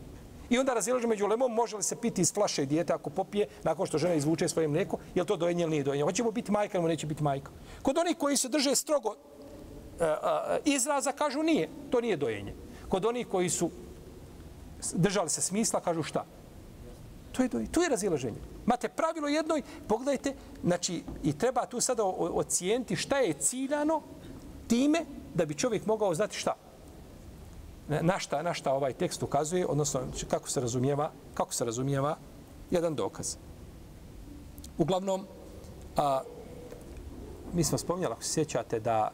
I onda razilaže među lemom, može li se piti iz flaše dijete ako popije nakon što žena izvuče svoje mlijeko, je li to dojenje ili nije dojenje. Hoćemo biti majka ili neće biti majka. Kod onih koji se drže strogo e, e, izraza, kažu nije, to nije dojenje. Kod onih koji su držali se smisla, kažu šta? To je, to je razilaženje. Mate pravilo jednoj, pogledajte, znači, i treba tu sada ocijeniti šta je ciljano time da bi čovjek mogao znati šta. Na šta, na šta ovaj tekst ukazuje, odnosno kako se razumijeva, kako se razumijeva jedan dokaz. Uglavnom, a, mi smo spominjali, ako se sjećate, da,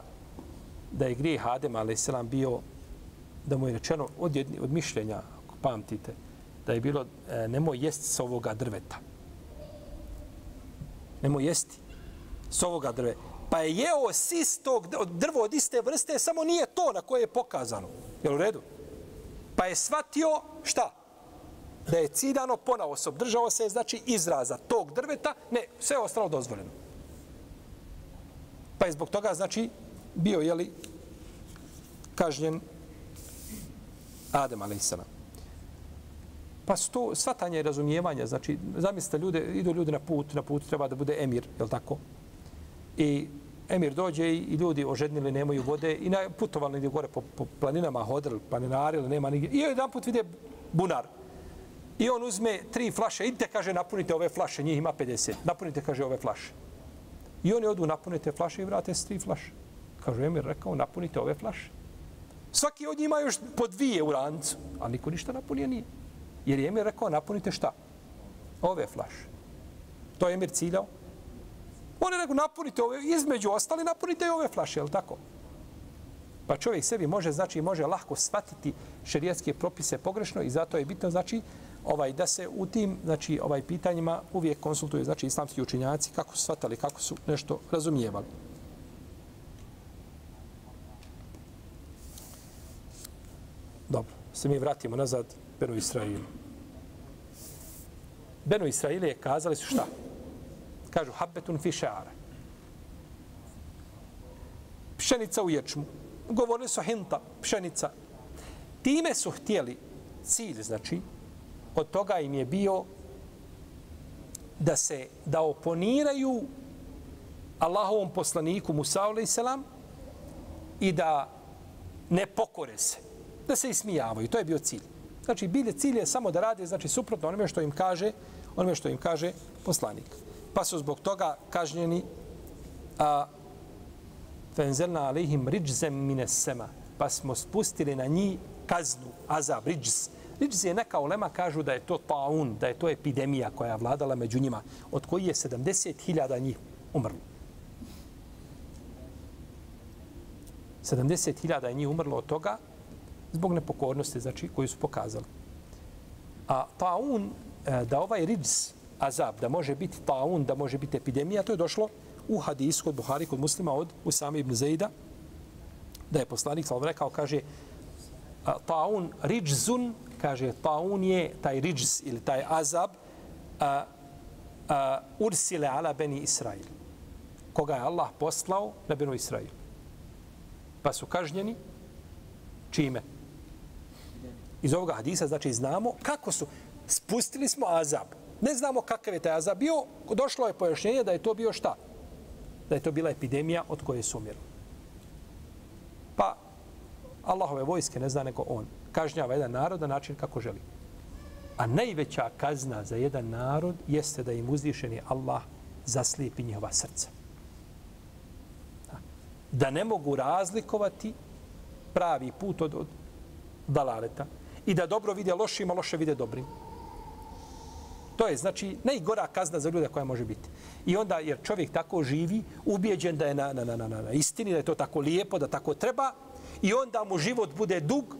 da je grijeh Adem, ali selam bio, da mu je rečeno od, jedni, od mišljenja, ako pamtite, da je bilo e, nemoj jesti s ovoga drveta. Nemoj jesti s ovoga drveta. Pa je jeo sis tog drvo od iste vrste, samo nije to na koje je pokazano. Jel u redu? Pa je shvatio šta? Da je cidano ponao se, držao se, znači izraza tog drveta, ne, sve je ostalo dozvoljeno. Pa je zbog toga, znači, bio, jeli, kažnjen Adem, ali Pa sto svatanje i razumijevanje, znači, zamislite, ljude, idu ljudi na put, na put treba da bude emir, je li tako? I emir dođe i ljudi ožednili, nemaju vode i na putovali negdje gore po, po planinama, hodili, planinarili, nema nigdje. I jedan put vide bunar. I on uzme tri flaše, idite, kaže, napunite ove flaše, njih ima 50. Napunite, kaže, ove flaše. I oni odu, napunite flaše i vrate s tri flaše. Kaže, emir rekao, napunite ove flaše. Svaki od njih ima još po dvije u rancu, a niko ništa napunio nije. Jer je Emir rekao, napunite šta? Ove flaše. To je Emir ciljao. On je rekao, napunite ove, između ostali, napunite i ove flaše, je li tako? Pa čovjek sebi može, znači, može lahko shvatiti šerijatske propise pogrešno i zato je bitno, znači, ovaj da se u tim, znači, ovaj pitanjima uvijek konsultuju, znači, islamski učinjaci kako su shvatali, kako su nešto razumijevali. Dobro, se mi vratimo nazad Benu Israilu. Beno Israilije kazali su šta? Kažu, habetun fi še'ara. Pšenica u ječmu. Govorili su hinta, pšenica. Time su htjeli cilj, znači, od toga im je bio da se, da oponiraju Allahovom poslaniku Musa a.s. i da ne pokore se, da se ismijavaju. To je bio cilj. Znači, bilje cilj je samo da rade, znači, suprotno onome što im kaže, onome što im kaže poslanik. Pa su zbog toga kažnjeni a fenzelna alihim riđzem mine sema. Pa smo spustili na njih kaznu, azab, riđz. Riđz je neka ulema kažu da je to taun, da je to epidemija koja je vladala među njima, od koji je 70.000 njih umrlo. 70.000 je njih umrlo od toga, zbog nepokornosti, znači, koju su pokazali. A taun, E, da ovaj riđs, azab, da može biti taun, da može biti epidemija, to je došlo u hadisu kod Buhari, kod muslima od Usama ibn Zejda, da je poslanik sallam rekao, kaže, taun riđzun, kaže, taun je taj riđz ili taj azab, a, a, ursile ala beni Israil, koga je Allah poslao na benu Israil. Pa su kažnjeni čime? Iz ovoga hadisa znači znamo kako su spustili smo azab. Ne znamo kakav je taj azab bio. Došlo je pojašnjenje da je to bio šta? Da je to bila epidemija od koje su umirali. Pa Allahove vojske ne zna nego on. Kažnjava jedan narod na način kako želi. A najveća kazna za jedan narod jeste da im uzvišeni Allah zaslijepi njihova srca. Da ne mogu razlikovati pravi put od, od dalaleta i da dobro vide lošima, loše vide dobrim. To je, znači, najgora kazna za ljude koja može biti. I onda, jer čovjek tako živi, ubijeđen da je na, na, na, na, na istini, da je to tako lijepo, da tako treba, i onda mu život bude dug,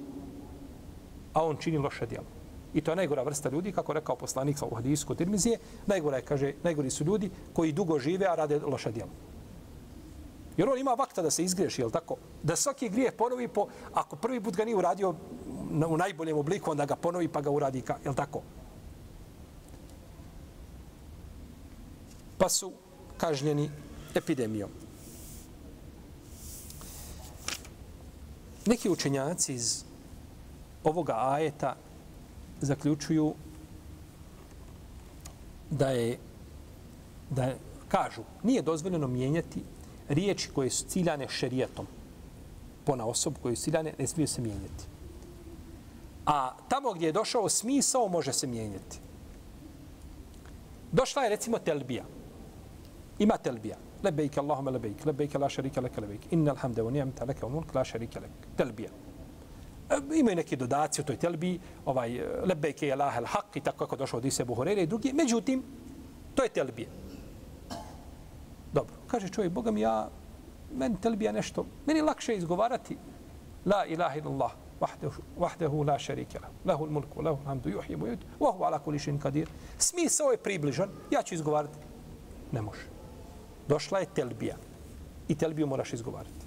a on čini loše djelo. I to je najgora vrsta ljudi, kako rekao poslanik u hadijsku Tirmizije, najgora je, kaže, najgori su ljudi koji dugo žive, a rade loše djelo. Jer on ima vakta da se izgriješi, jel tako? Da svaki grijeh ponovi po, ako prvi put ga nije uradio u najboljem obliku, onda ga ponovi pa ga uradi, jel tako? Pa su kažnjeni epidemijom. Neki učenjaci iz ovoga ajeta zaključuju da je da kažu nije dozvoljeno mijenjati riječi koje su ciljane šerijatom po na osobu koje su ciljane ne smiju se mijenjati. A tamo gdje je došao smisao može se mijenjati. Došla je recimo telbija. Allahumma lebejk, lebejk la šarika leka lebejk, innal hamde wa ni'mata leka wa mulk la šarika lek. Telbija. E, imaju neki dodaci u toj telbi, ovaj, lebejke je lahel haq i tako kako došao od Ise Buhorere i drugi. Međutim, to je telbija. Dobro, kaže čovjek, Boga mi ja, meni telbija nešto, meni lakše izgovarati la ilaha illallah, vahdehu la šarike la, lahu mulku, lahu hamdu, juhi mu jutu, vahu ala kulišin kadir. Smisao je približan, ja ću izgovarati. Ne može. Došla je telbija i telbiju moraš izgovarati.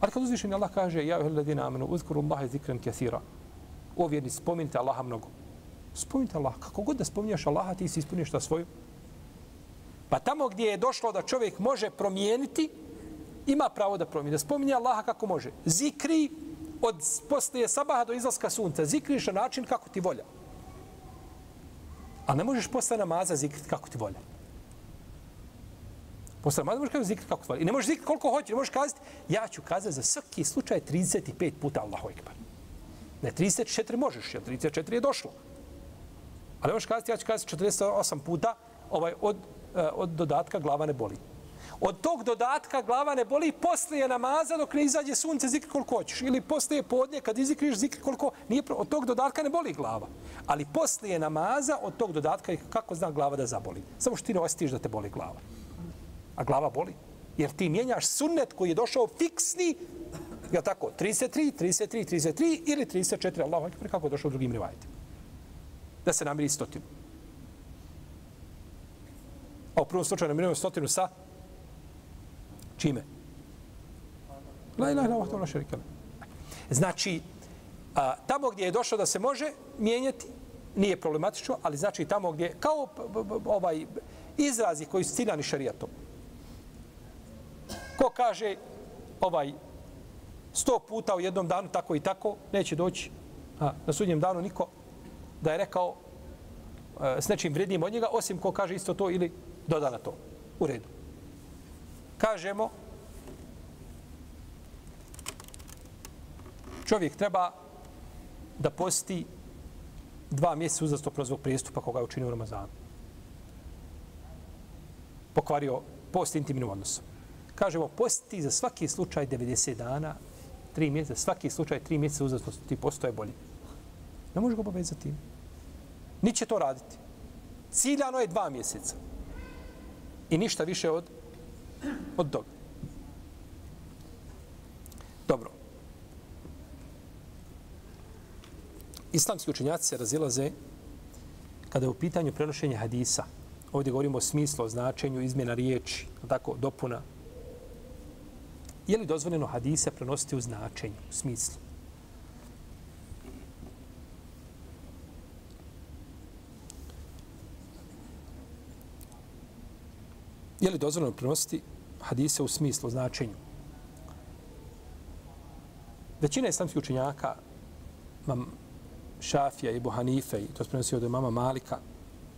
Ali kad uzvišen Allah kaže ja juhel ladina amenu uzkuru Allahe zikren kathira o vjerni spominjte Allaha mnogo. Spominjte Allaha. Kako god da spominješ Allaha ti si ispuniš ta svoju. Pa tamo gdje je došlo da čovjek može promijeniti ima pravo da promijeni. Da spominje Allaha kako može. Zikri od poslije sabaha do izlaska sunca. Zikriš na način kako ti volja. A ne možeš posle namaza zikriti kako ti volja. Posle namaza možeš kazati zikrit kako ti volja. I ne možeš zikriti koliko hoćeš. Ne možeš kazati, ja ću kazati za svaki slučaj 35 puta Allahu Ekber. Ne, 34 možeš, jer 34 je došlo. Ali možeš kazati, ja ću kazati 48 puta ovaj, od, eh, od dodatka glava ne boli. Od tog dodatka glava ne boli poslije namaza dok ne izađe sunce zikri koliko hoćeš. Ili poslije podnje kad izikriš zikri koliko... Nije, od tog dodatka ne boli glava. Ali poslije namaza od tog dodatka kako zna glava da zaboli. Samo što ti ne osjetiš da te boli glava. A glava boli. Jer ti mijenjaš sunnet koji je došao fiksni Ja tako, 33, 33, 33 ili 34, Allah, kako je došao u drugim rivajetima. Da se namiri stotinu. A u prvom slučaju namirujemo stotinu sa Čime? La ilaha illa Allah, šarika Znači, a, tamo gdje je došlo da se može mijenjati, nije problematično, ali znači tamo gdje, kao ovaj izrazi koji su ciljani šarijatom. Ko kaže ovaj sto puta u jednom danu tako i tako, neće doći a, na sudnjem danu niko da je rekao a, s nečim vrednijim od njega, osim ko kaže isto to ili doda na to. U redu kažemo čovjek treba da posti dva mjeseca uzastopno zbog prijestupa koga je učinio u Ramazanu. Pokvario post intimnim odnosom. Kažemo, posti za svaki slučaj 90 dana, tri mjeseca, svaki slučaj tri mjeseca uzastopno ti postoje bolji. Ne može ga povezati. Niće to raditi. Ciljano je dva mjeseca. I ništa više od od toga. Dobro. Islamski učenjaci se razilaze kada je u pitanju prenošenja hadisa. Ovdje govorimo o smislu, o značenju, izmjena riječi, tako, dopuna. Je li dozvoljeno hadise prenositi u značenju, u smislu? Je li dozvoljeno prenositi hadise u smislu, značenju? Većina islamskih učenjaka, mam Šafija i Buhanife, i to se prenosi od mama Malika,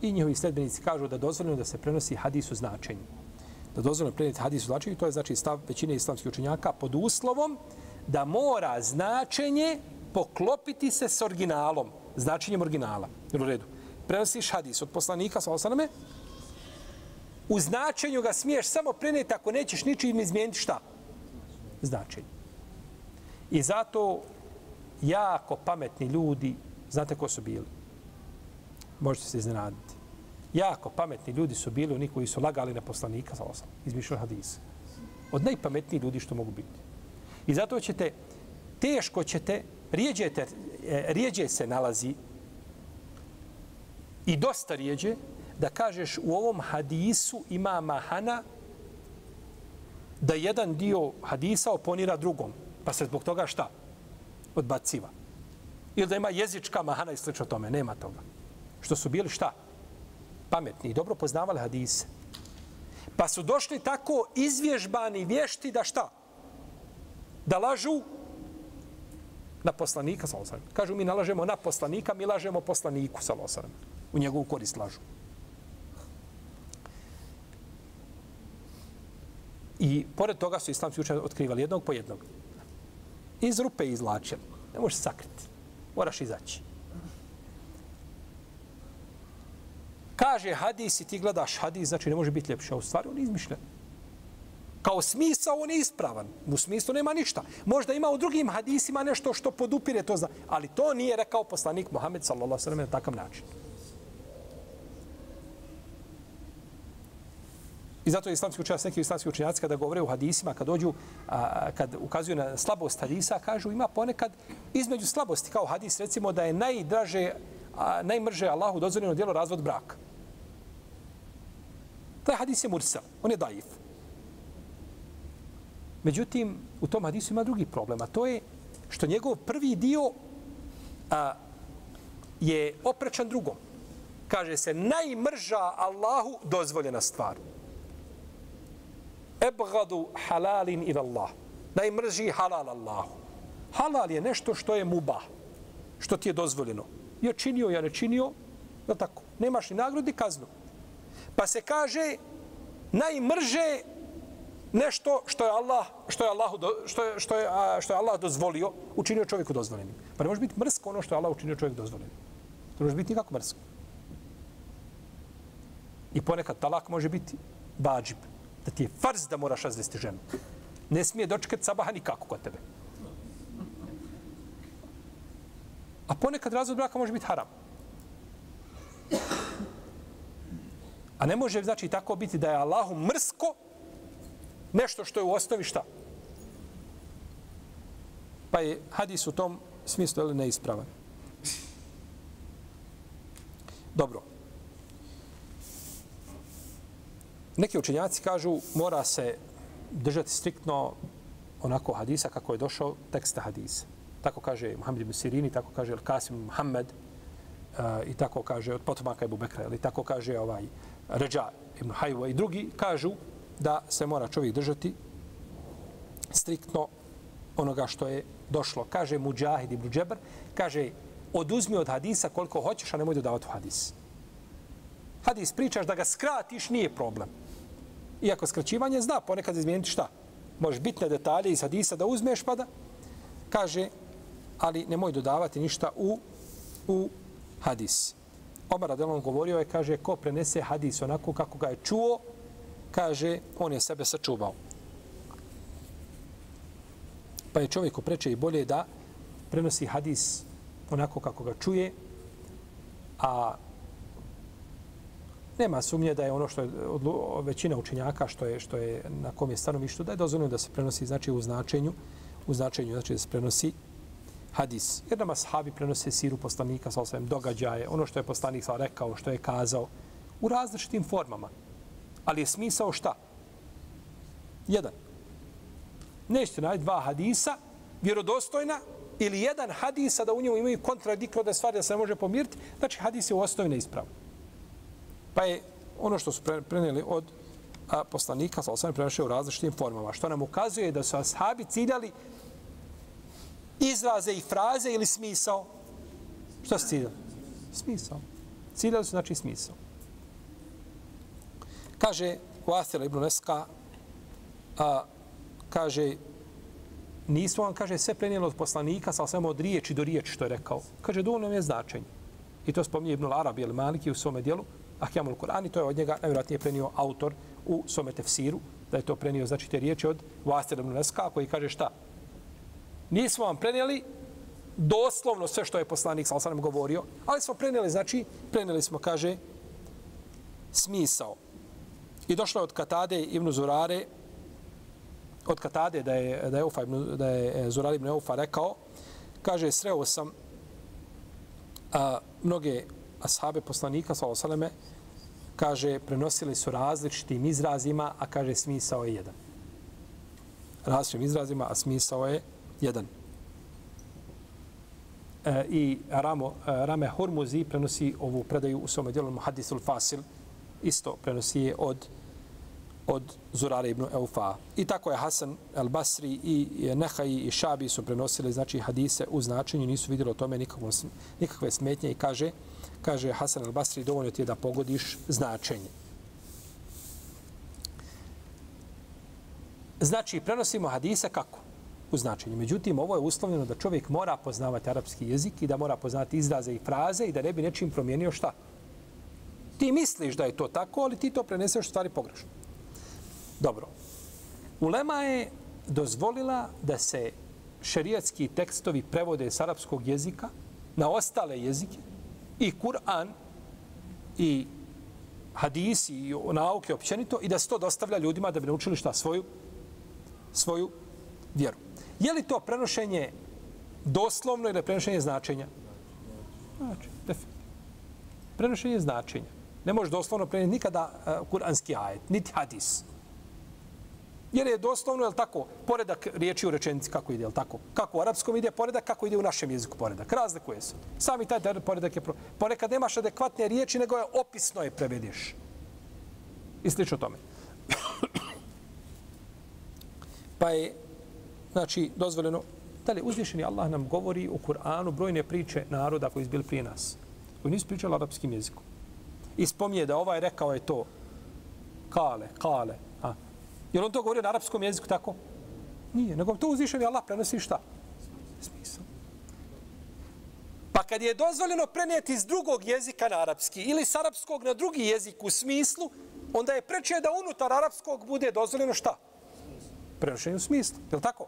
i njihovi sledbenici kažu da dozvoljeno da se prenosi hadis u značenju. Da dozvoljeno preneti hadis u značenju, to je znači stav većine islamskih učenjaka pod uslovom da mora značenje poklopiti se s originalom, značenjem originala. U redu. Prenosiš hadis od poslanika, sa osaname, u značenju ga smiješ samo preneti ako nećeš ničim izmijeniti šta? Značenje. I zato jako pametni ljudi, znate ko su bili? Možete se iznenaditi. Jako pametni ljudi su bili oni koji su lagali na poslanika, sa osam, izmišljali hadise. Od najpametnijih ljudi što mogu biti. I zato ćete, teško ćete, rijeđe, te, e, rijeđe se nalazi i dosta rijeđe da kažeš u ovom hadisu ima mahana da jedan dio hadisa oponira drugom. Pa se zbog toga šta? Odbaciva. Ili da ima jezička mahana i slično tome. Nema toga. Što su bili šta? Pametni i dobro poznavali hadise. Pa su došli tako izvježbani vješti da šta? Da lažu na poslanika, salosaram. Kažu mi nalažemo na poslanika, mi lažemo poslaniku, salosaram. U njegovu korist lažu. I pored toga su islamski učenje otkrivali jednog po jednog. Iz rupe izlačili. Ne možeš sakriti. Moraš izaći. Kaže hadis i ti gledaš hadis, znači ne može biti ljepši, A u stvari on izmišljen. Kao smisao on je ispravan. U smislu nema ništa. Možda ima u drugim hadisima nešto što podupire to zna. Ali to nije rekao poslanik Muhammed sallallahu sallam na takav način. I zato je islamski učenjac, neki islamski učenjaci kada govore u hadisima, kad dođu, a, kad ukazuju na slabost hadisa, kažu ima ponekad između slabosti kao hadis, recimo da je najdraže, a, najmrže Allahu dozvoljeno djelo razvod braka. Taj hadis je mursal, on je daif. Međutim, u tom hadisu ima drugi problem, a to je što njegov prvi dio a, je oprečan drugom. Kaže se, najmrža Allahu dozvoljena stvar ebgadu halalin ila Allah. Najmrži halal Allahu. Halal je nešto što je mubah, što ti je dozvoljeno. Je činio, ja ne činio, da tako. Nemaš ni nagrodi, kaznu. Pa se kaže najmrže nešto što je Allah što je Allahu što je što je što je Allah dozvolio učinio čovjeku dozvoljenim. Pa ne može biti mrsko ono što je Allah učinio čovjeku dozvoljenim. To ne može biti nikako mrsko. I ponekad talak može biti bađib da ti je farz da moraš razvesti ženu. Ne smije dočekati sabaha nikako kod tebe. A ponekad razvod braka može biti haram. A ne može znači tako biti da je Allahu mrsko nešto što je u osnovi šta? Pa je hadis u tom smislu ili neispravan. Dobro. Neki učenjaci kažu mora se držati striktno onako hadisa kako je došao teksta hadisa. Tako kaže Muhammed ibn Sirini, tako kaže El Kasim Muhammed uh, i tako kaže od potomaka Ebu Bekra, ili tako kaže ovaj Ređa ibn Hajwa i drugi kažu da se mora čovjek držati striktno onoga što je došlo. Kaže Mujahid ibn Džebar, kaže oduzmi od hadisa koliko hoćeš, a nemoj dodavati u hadis. Hadis pričaš da ga skratiš, nije problem. Iako skraćivanje zna ponekad izmijeniti šta? Možeš bitne detalje iz hadisa da uzmeš pa da kaže, ali nemoj dodavati ništa u, u hadis. Omar Adelon govorio je, kaže, ko prenese hadis onako kako ga je čuo, kaže, on je sebe sačuvao. Pa je čovjeku preče i bolje da prenosi hadis onako kako ga čuje, a nema sumnje da je ono što je većina učinjaka što je što je na kom je stanovištu da je dozvoljeno da se prenosi znači u značenju u značenju znači da se prenosi hadis. Jer nama sahabi prenose siru poslanika sa osvijem događaje, ono što je poslanik sa rekao, što je kazao, u različitim formama. Ali je smisao šta? Jedan. Nećete naći dva hadisa, vjerodostojna, ili jedan hadisa da u njemu imaju kontradiklo da stvari da se ne može pomiriti, znači hadis je u osnovi neispravno. Pa je ono što su prenijeli od a, poslanika, sa osam prenašao u različitim formama, što nam ukazuje da su ashabi ciljali izraze i fraze ili smisao? Što su ciljali? Smisao. Ciljali su znači smisao. Kaže Vasila ibn Neska, a, kaže, nismo vam, kaže, sve prenijeli od poslanika, sa samo od riječi do riječi, što je rekao. Kaže, dovoljno je značenje. I to spominje Ibnul Arabi ili Maliki u svome dijelu, Ahkamul Kur'an, i to je od njega najvjerojatnije prenio autor u svome tefsiru, da je to prenio, znači, te riječi od Vasir ibn Neska, koji kaže šta? Nismo vam prenijeli doslovno sve što je poslanik sa osanem govorio, ali smo prenijeli, znači, prenijeli smo, kaže, smisao. I došlo je od Katade ibn Zurare, od Katade da je, da je, Ufa ibn, da je e, Zurare ibn Eufa rekao, kaže, sreo sam a, mnoge ashabe poslanika, sa osaleme, kaže, prenosili su različitim izrazima, a kaže, smisao je jedan. Različitim izrazima, a smisao je jedan. E, I Ramo, e, Rame Hormuzi prenosi ovu predaju u svome dijelu Hadisul Fasil, isto prenosi je od od Zurare ibn Eufa. I tako je Hasan al-Basri i Nehaj i Šabi su prenosili znači hadise u značenju, nisu vidjeli o tome nikakve, nikakve smetnje i kaže, kaže Hasan al-Basri dovoljno ti je da pogodiš značenje. Znači, prenosimo hadise kako? U značenju. Međutim, ovo je uslovljeno da čovjek mora poznavati arapski jezik i da mora poznati izraze i fraze i da ne bi nečim promijenio šta? Ti misliš da je to tako, ali ti to preneseš stvari pogrešno. Dobro. Ulema je dozvolila da se šerijatski tekstovi prevode s arapskog jezika na ostale jezike i Kur'an i hadisi i nauke općenito i da se to dostavlja ljudima da bi naučili šta svoju svoju vjeru. Je li to prenošenje doslovno ili prenošenje značenja? Znači, definitivno. Prenošenje značenja. Ne može doslovno prenijeti nikada uh, kuranski ajet, niti hadis. Jer je doslovno, je tako, poredak riječi u rečenici kako ide, je tako? Kako u arapskom ide poredak, kako ide u našem jeziku poredak. Razlikuje se. Sami taj poredak je... Pro... Ponekad nemaš adekvatne riječi, nego je opisno je prevediš. I slično tome. pa je, znači, dozvoljeno... Dalje, uzvišeni Allah nam govori u Kur'anu brojne priče naroda koji izbili prije nas. Koji nisu pričali arapskim jezikom. I spominje da ovaj rekao je to kale, kale, Je on to govorio na arapskom jeziku tako? Nije, nego to uzvišen je Allah prenosi šta? Smisao. Pa kad je dozvoljeno prenijeti iz drugog jezika na arapski ili s arapskog na drugi jezik u smislu, onda je preče da unutar arapskog bude dozvoljeno šta? Prenošenje u smislu. Je li tako?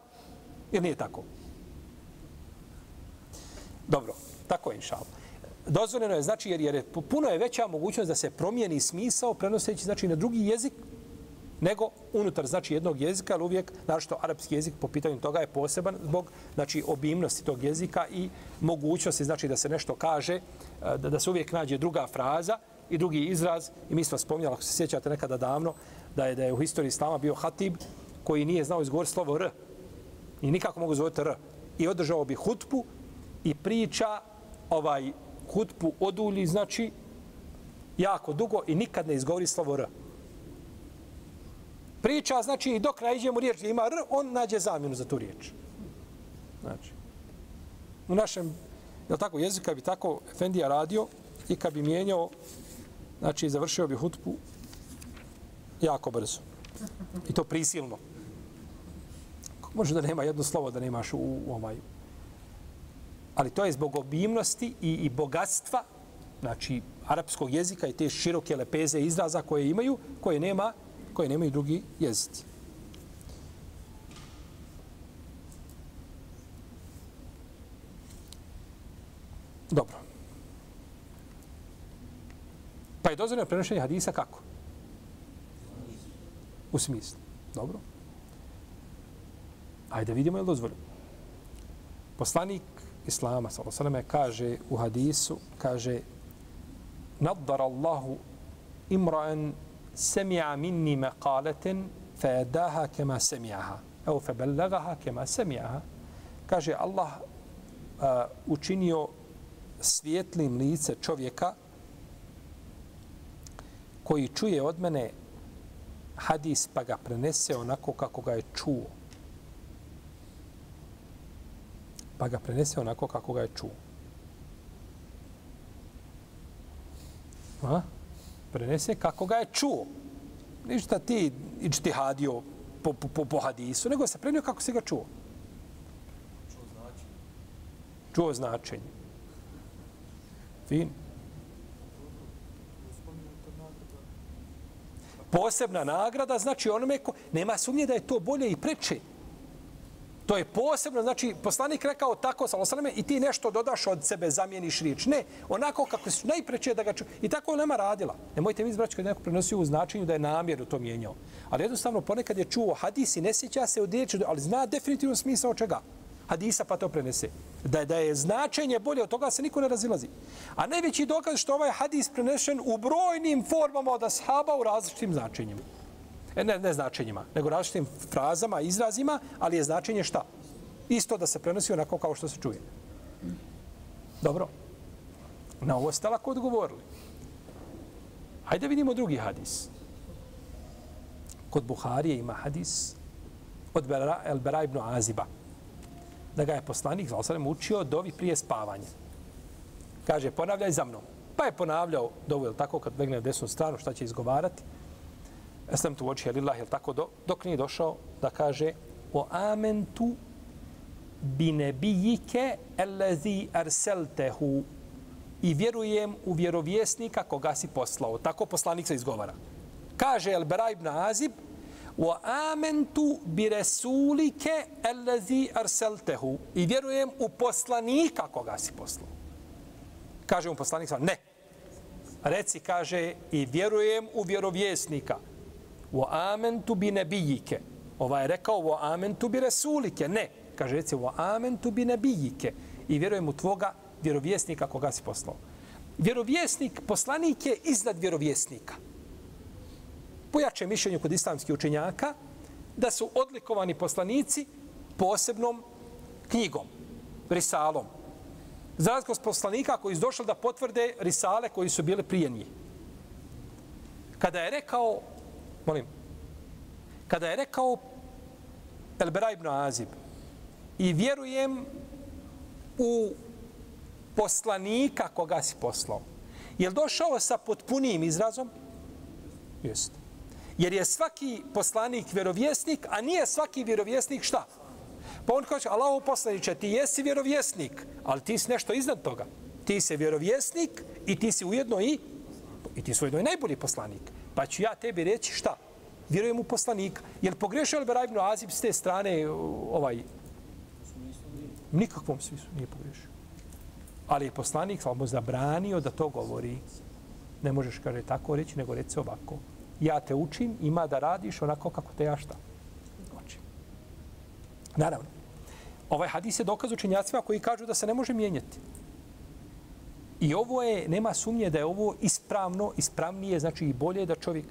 Ili nije tako? Dobro, tako je inšal. Dozvoljeno je, znači, jer, jer je, puno je veća mogućnost da se promijeni smisao prenoseći, znači, na drugi jezik, nego unutar znači jednog jezika, ali uvijek našto arapski jezik po pitanju toga je poseban zbog znači obimnosti tog jezika i mogućnosti znači da se nešto kaže, e, da, da se uvijek nađe druga fraza i drugi izraz. I mi smo spominjali, ako se sjećate nekada davno, da je da je u historiji islama bio hatib koji nije znao izgovoriti slovo r. I nikako mogu izgovoriti r. I održao bi hutpu i priča ovaj hutpu odulji znači jako dugo i nikad ne izgovori slovo r priča, znači i dok nađemo riječ gdje ima r, on nađe zamjenu za tu riječ. Znači, u našem, je tako, jezika bi tako Efendija radio i kad bi mijenjao, znači, završio bi hutbu jako brzo. I to prisilno. Može da nema jedno slovo da nemaš u, u ovaj. Ali to je zbog obimnosti i, i bogatstva, znači, arapskog jezika i te široke lepeze izraza koje imaju, koje nema koje nemaju drugi jezici. Dobro. Pa je dozvoljeno prenošenje hadisa kako? U smislu. Dobro. Ajde vidimo je li dozvoljeno. Poslanik Islama, sallam, kaže u hadisu, kaže nadar Allahu imra'an semi'a minni meqaleten fe edaha kema semi'aha. Evo fe bellegaha kema semi'aha. Kaže Allah uh, učinio svjetlim lice čovjeka koji čuje od mene hadis pa ga prenese onako kako ga je čuo. Pa ga prenese onako kako ga je čuo. Ha? Prenese kako ga je čuo. Ništa ti ičtihadio po, po, po, po hadisu, nego se prenio kako se ga čuo. Čuo znači. Čuo značenje. Fin. Posebna nagrada znači onome ko... Nema sumnje da je to bolje i preče. To je posebno, znači, poslanik rekao tako, salosaleme, i ti nešto dodaš od sebe, zamijeniš riječ. Ne, onako kako su najpreće da ga ču... I tako je nema radila. Nemojte mi izbraći kad neko prenosio u značenju da je namjeru to mijenjao. Ali jednostavno, ponekad je čuo hadis i ne sjeća se od riječi, ali zna definitivno smisao čega. Hadisa pa to prenese. Da da je značenje bolje od toga se niko ne razilazi. A najveći dokaz što ovaj hadis prenešen u brojnim formama od ashaba u različitim značenjima. E, ne, ne značenjima, nego različitim frazama, izrazima, ali je značenje šta? Isto da se prenosi onako kao što se čuje. Dobro. Na ovo ste lako odgovorili. Hajde vidimo drugi hadis. Kod Buharije ima hadis od El Bera ibn Aziba. Da ga je poslanik, za sam učio dovi prije spavanja. Kaže, ponavljaj za mnom. Pa je ponavljao dovu, tako, kad begne desnu stranu, šta će izgovarati. Eslem tu oči, lillahi, jel tako, do, dok nije došao da kaže o amentu bi nebijike elezi arseltehu i vjerujem u vjerovjesnika koga si poslao. Tako poslanik se izgovara. Kaže El Beraj ibn Azib wa amentu bi rasulike ellezi arseltehu i vjerujem u poslanika koga si poslao. Kaže mu poslanik, ne. Reci, kaže, i vjerujem u vjerovjesnika wa amantu bi nebijike. Ovaj je rekao wa amantu bi rasulike. Ne, kaže reci wa amantu bi nebijike. I vjerujem u tvoga vjerovjesnika koga si poslao. Vjerovjesnik, poslanik je iznad vjerovjesnika. Pojače mišljenju kod islamskih učenjaka da su odlikovani poslanici posebnom knjigom, risalom. Za razliku poslanika koji su došli da potvrde risale koji su bile prije njih. Kada je rekao Molim. Kada je rekao Elbera ibn Azib i vjerujem u poslanika koga si poslao. Je došao sa potpunim izrazom? Jeste. Jer je svaki poslanik vjerovjesnik, a nije svaki vjerovjesnik šta? Pa on kaže, Allahu poslaniče, ti jesi vjerovjesnik, ali ti si nešto iznad toga. Ti si vjerovjesnik i ti si ujedno i, i ti si ujedno i najbolji poslanik. Pa ću ja tebi reći šta? Vjerujem u poslanika. Jel pogrešio Elbera ibn Azib s te strane ovaj... Nikakvom smislu nije pogrešio. Ali je poslanik samo zabranio da to govori. Ne možeš, kaže, tako reći, nego reći ovako. Ja te učim, ima da radiš onako kako te ja šta. Učim. Naravno. Ovaj hadis je dokaz učenjacima koji kažu da se ne može mijenjati. I ovo je, nema sumnje da je ovo ispravno, ispravnije, znači i bolje da čovjek...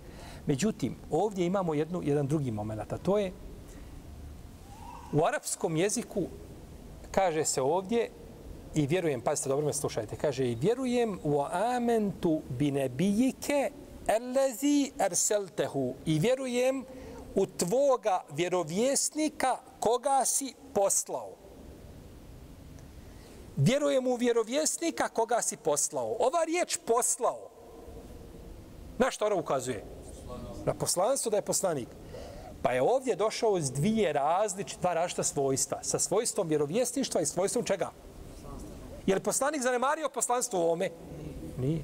Međutim, ovdje imamo jednu, jedan drugi moment, a to je u arapskom jeziku kaže se ovdje i vjerujem, pazite, dobro me slušajte, kaže i vjerujem u amentu binebijike elezi erseltehu. I vjerujem u tvoga vjerovjesnika koga si poslao vjerujem u vjerovjesnika koga si poslao. Ova riječ poslao, na što ona ukazuje? Na poslanstvo da je poslanik. Pa je ovdje došao s dvije različite, dva različita svojstva. Sa svojstvom vjerovjesništva i svojstvom čega? Je li poslanik zanemario poslanstvo u ome? Nije.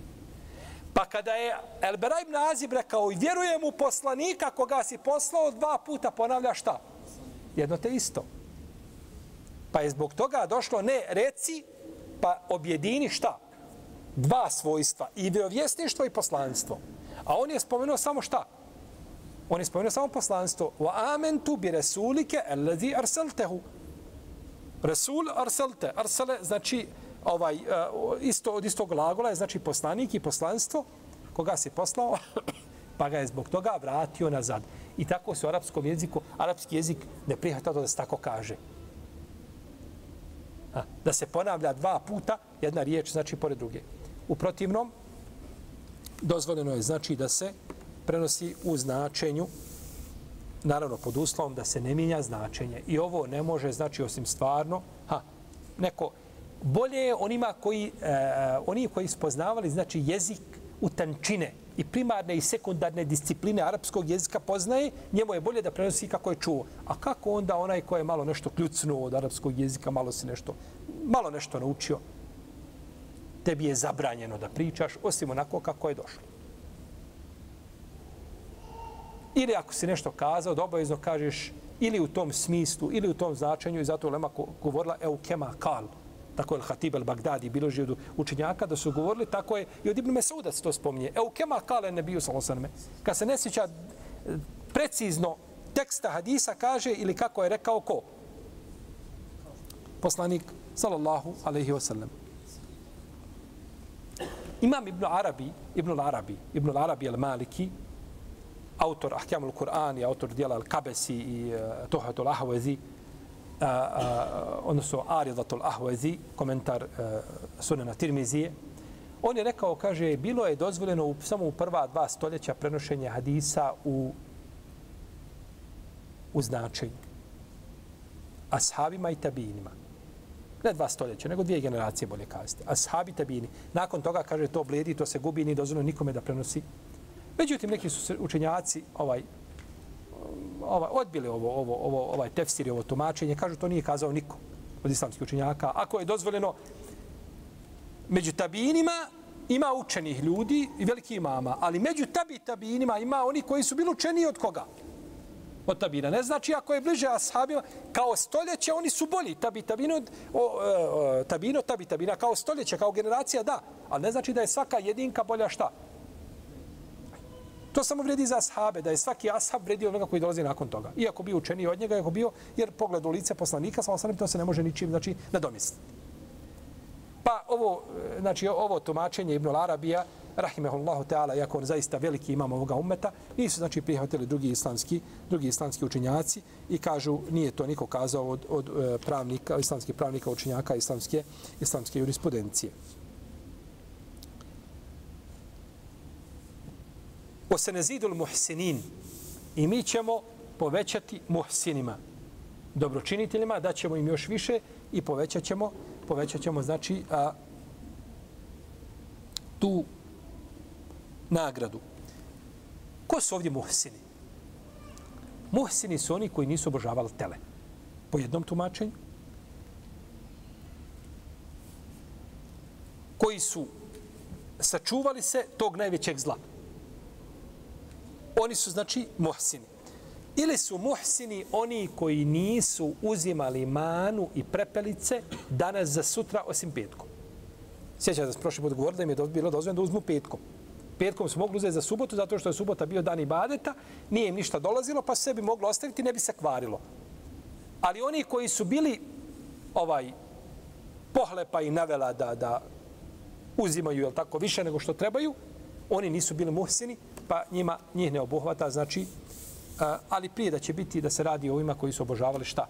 Pa kada je Elbera ibn Azib rekao i vjerujem u poslanika koga si poslao, dva puta ponavlja šta? Jedno te isto. Pa je zbog toga došlo ne reci, pa objedini šta? Dva svojstva. I vjerovjesništvo i poslanstvo. A on je spomenuo samo šta? On je spomenuo samo poslanstvo. Wa amentu bi rasulike allazi arsaltehu. Rasul arsalte. Arsale znači ovaj, eh, isto od istog glagola je znači poslanik i poslanstvo koga se poslao pa ga je zbog toga vratio nazad. I tako se u arapskom jeziku, arapski jezik ne prihvata da se tako kaže da se ponavlja dva puta jedna riječ znači pored druge. U protivnom dozvoljeno je znači da se prenosi u značenju naravno pod uslovom da se ne mijenja značenje. I ovo ne može znači osim stvarno ha, neko bolje je onima koji e, oni koji spoznavali znači jezik u tančine i primarne i sekundarne discipline arapskog jezika poznaje, njemu je bolje da prenosi kako je čuo. A kako onda onaj ko je malo nešto kljucnuo od arapskog jezika, malo si nešto, malo nešto naučio, tebi je zabranjeno da pričaš, osim onako kako je došlo. Ili ako si nešto kazao, da obavezno kažeš ili u tom smislu, ili u tom značenju, i zato je Lema govorila eukema kal, tako je Hatib al-Bagdadi biloži od učenjaka da su govorili, tako je i od Ibn Mesuda se to spominje. Eukema kal ne bio salosanme. Kad se ne sjeća eh, precizno teksta hadisa kaže ili kako je rekao ko? Poslanik sallallahu alaihi wasallam. Imam Ibn Arabi, Ibn Arabi, Ibn Arabi al-Maliki, autor Ahkamul Kur'an i autor dijela Al-Kabesi i eh, uh, Tohatul Ahwazi, a, a, odnosno Aridatul Ahwazi, komentar uh, Sunana Tirmizije, on je rekao, kaže, bilo je dozvoljeno u, samo u prva dva stoljeća prenošenje hadisa u, u značenju. Ashabima i tabinima. Ne dva stoljeća, nego dvije generacije bolje kazati. Ashabi tabini. Nakon toga, kaže, to bledi, to se gubi, nije dozvoljeno nikome da prenosi Međutim, neki su učenjaci ovaj, ovaj, odbili ovo, ovo, ovo, ovaj tefsir i ovo tumačenje. Kažu, to nije kazao niko od islamskih učenjaka. Ako je dozvoljeno među tabinima, ima učenih ljudi i veliki imama, ali među tabi tabinima ima oni koji su bili učeni od koga? Od tabina. Ne znači ako je bliže ashabima, kao stoljeće oni su bolji. Tabi tabino, o, e, o, tabino, tabi tabina, kao stoljeće, kao generacija, da. Ali ne znači da je svaka jedinka bolja šta? To samo vredi za ashabe, da je svaki ashab vredio onoga koji dolazi nakon toga. Iako bio učeniji od njega, iako bio, jer pogled u lice poslanika, samo osanem, to se ne može ničim znači, nadomisliti. Pa ovo, znači, ovo tumačenje Ibn Arabija, rahimehullahu ta'ala, iako on zaista veliki imam ovoga ummeta, nisu znači prihvatili drugi islamski, drugi islamski učenjaci i kažu nije to niko kazao od, od e, pravnika, islamskih pravnika, učenjaka islamske, islamske jurisprudencije. O se ne zidu muhsinin. I mi ćemo povećati muhsinima, dobročiniteljima, da ćemo im još više i povećat ćemo, povećat ćemo znači, a, tu nagradu. Ko su ovdje muhsini? Muhsini su oni koji nisu obožavali tele. Po jednom tumačenju. Koji su sačuvali se tog najvećeg zla oni su znači muhsini. Ili su muhsini oni koji nisu uzimali manu i prepelice danas za sutra osim petkom. Sjećate da smo prošli put govorili da im je bilo dozvoljeno da uzmu petkom. Petkom su mogli uzeti za subotu zato što je subota bio dan ibadeta, nije im ništa dolazilo pa sebi moglo ostaviti ne bi se kvarilo. Ali oni koji su bili ovaj pohlepa i navela da, da uzimaju jel tako više nego što trebaju, oni nisu bili muhsini, pa njima njih ne obuhvata, znači, a, ali prije da će biti da se radi o ovima koji su obožavali šta?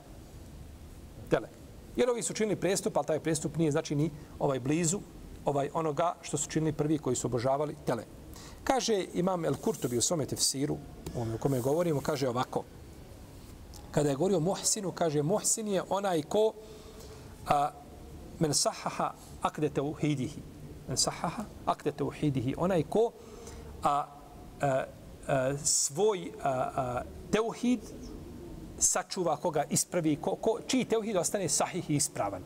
Tele. Jer ovi su činili prestup, ali taj prestup nije znači ni ovaj blizu ovaj onoga što su činili prvi koji su obožavali tele. Kaže imam El Kurtobi u svome tefsiru, u kome govorimo, kaže ovako. Kada je govorio Muhsinu, kaže Muhsin je onaj ko a, men sahaha akde teuhidihi. Men sahaha akde teuhidihi. Onaj ko a, a svoj a, a, teuhid sačuva koga ispravi, ko, ko, čiji teuhid ostane sahih i ispravan.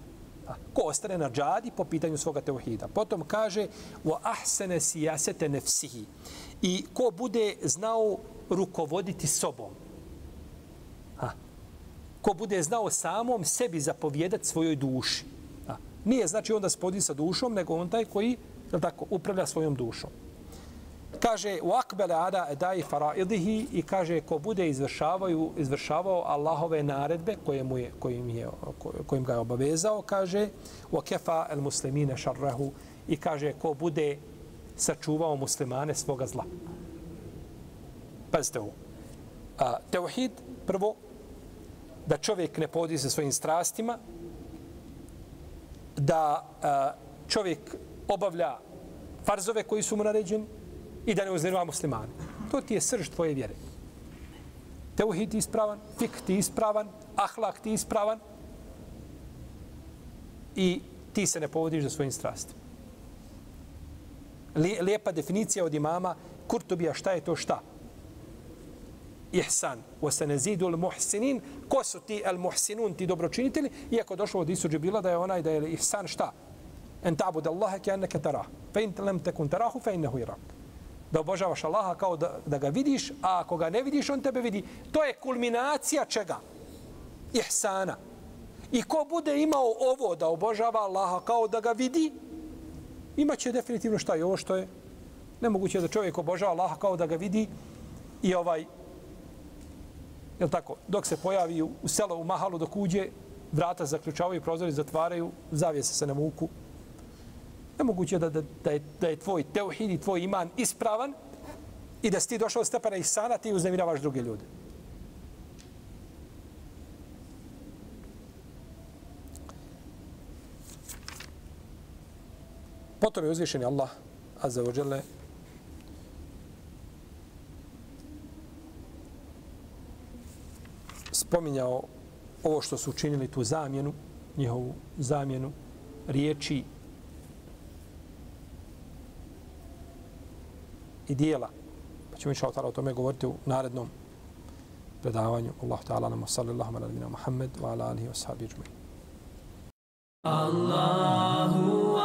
A, ko ostane na džadi po pitanju svoga teuhida. Potom kaže u ahsene sijasete nefsihi. I ko bude znao rukovoditi sobom. A, ko bude znao samom sebi zapovjedati svojoj duši. A, nije znači onda spodi sa dušom, nego on taj koji tako, upravlja svojom dušom kaže u akbele ada edai faraidihi i kaže ko bude izvršavaju izvršavao Allahove naredbe koje mu je kojim je kojim ga je obavezao kaže wa kafa al muslimina sharrahu i kaže ko bude sačuvao muslimane svoga zla pazite ovo. A tauhid prvo da čovjek ne podi se svojim strastima da a, čovjek obavlja farzove koji su mu naređeni i da ne uznerva muslimane. To ti je srž tvoje vjere. Teuhid ti ispravan, fik ti ispravan, ahlak ti ispravan. i ti se ne povodiš za svojim strastima. Lijepa definicija od imama Kurtubija šta je to šta? ihsan wasanazidu al-muhsinin ko su ti al-muhsinun ti dobročinitelji iako došlo od Isu bila da je onaj da je ihsan šta en ta'bud Allaha ka'annaka tarah fa in lam takun tarahu fa innahu yarak da obožavaš Allaha kao da, da ga vidiš a ako ga ne vidiš on tebe vidi to je kulminacija čega ihsana i ko bude imao ovo da obožava Allaha kao da ga vidi imaće definitivno šta je ovo što je nemoguće da čovjek obožava Allaha kao da ga vidi i ovaj Jel tako? Dok se pojavi u selo, u mahalu, dok uđe, vrata zaključavaju, prozori zatvaraju, zavijese se na muku. Nemoguće da, da, da, je, da je tvoj teuhid i tvoj iman ispravan i da si ti došao od stepena ihsana, ti uznemiravaš druge ljude. Potom je uzvišen Allah, azza wa jalla, spominjao ovo što su učinili tu zamjenu, njihovu zamjenu riječi i dijela. Pa ćemo inša o tome govoriti u narednom predavanju. Allahu ta'ala nama sallallahu ala nabina Muhammed wa ala alihi wa sahabi Allahu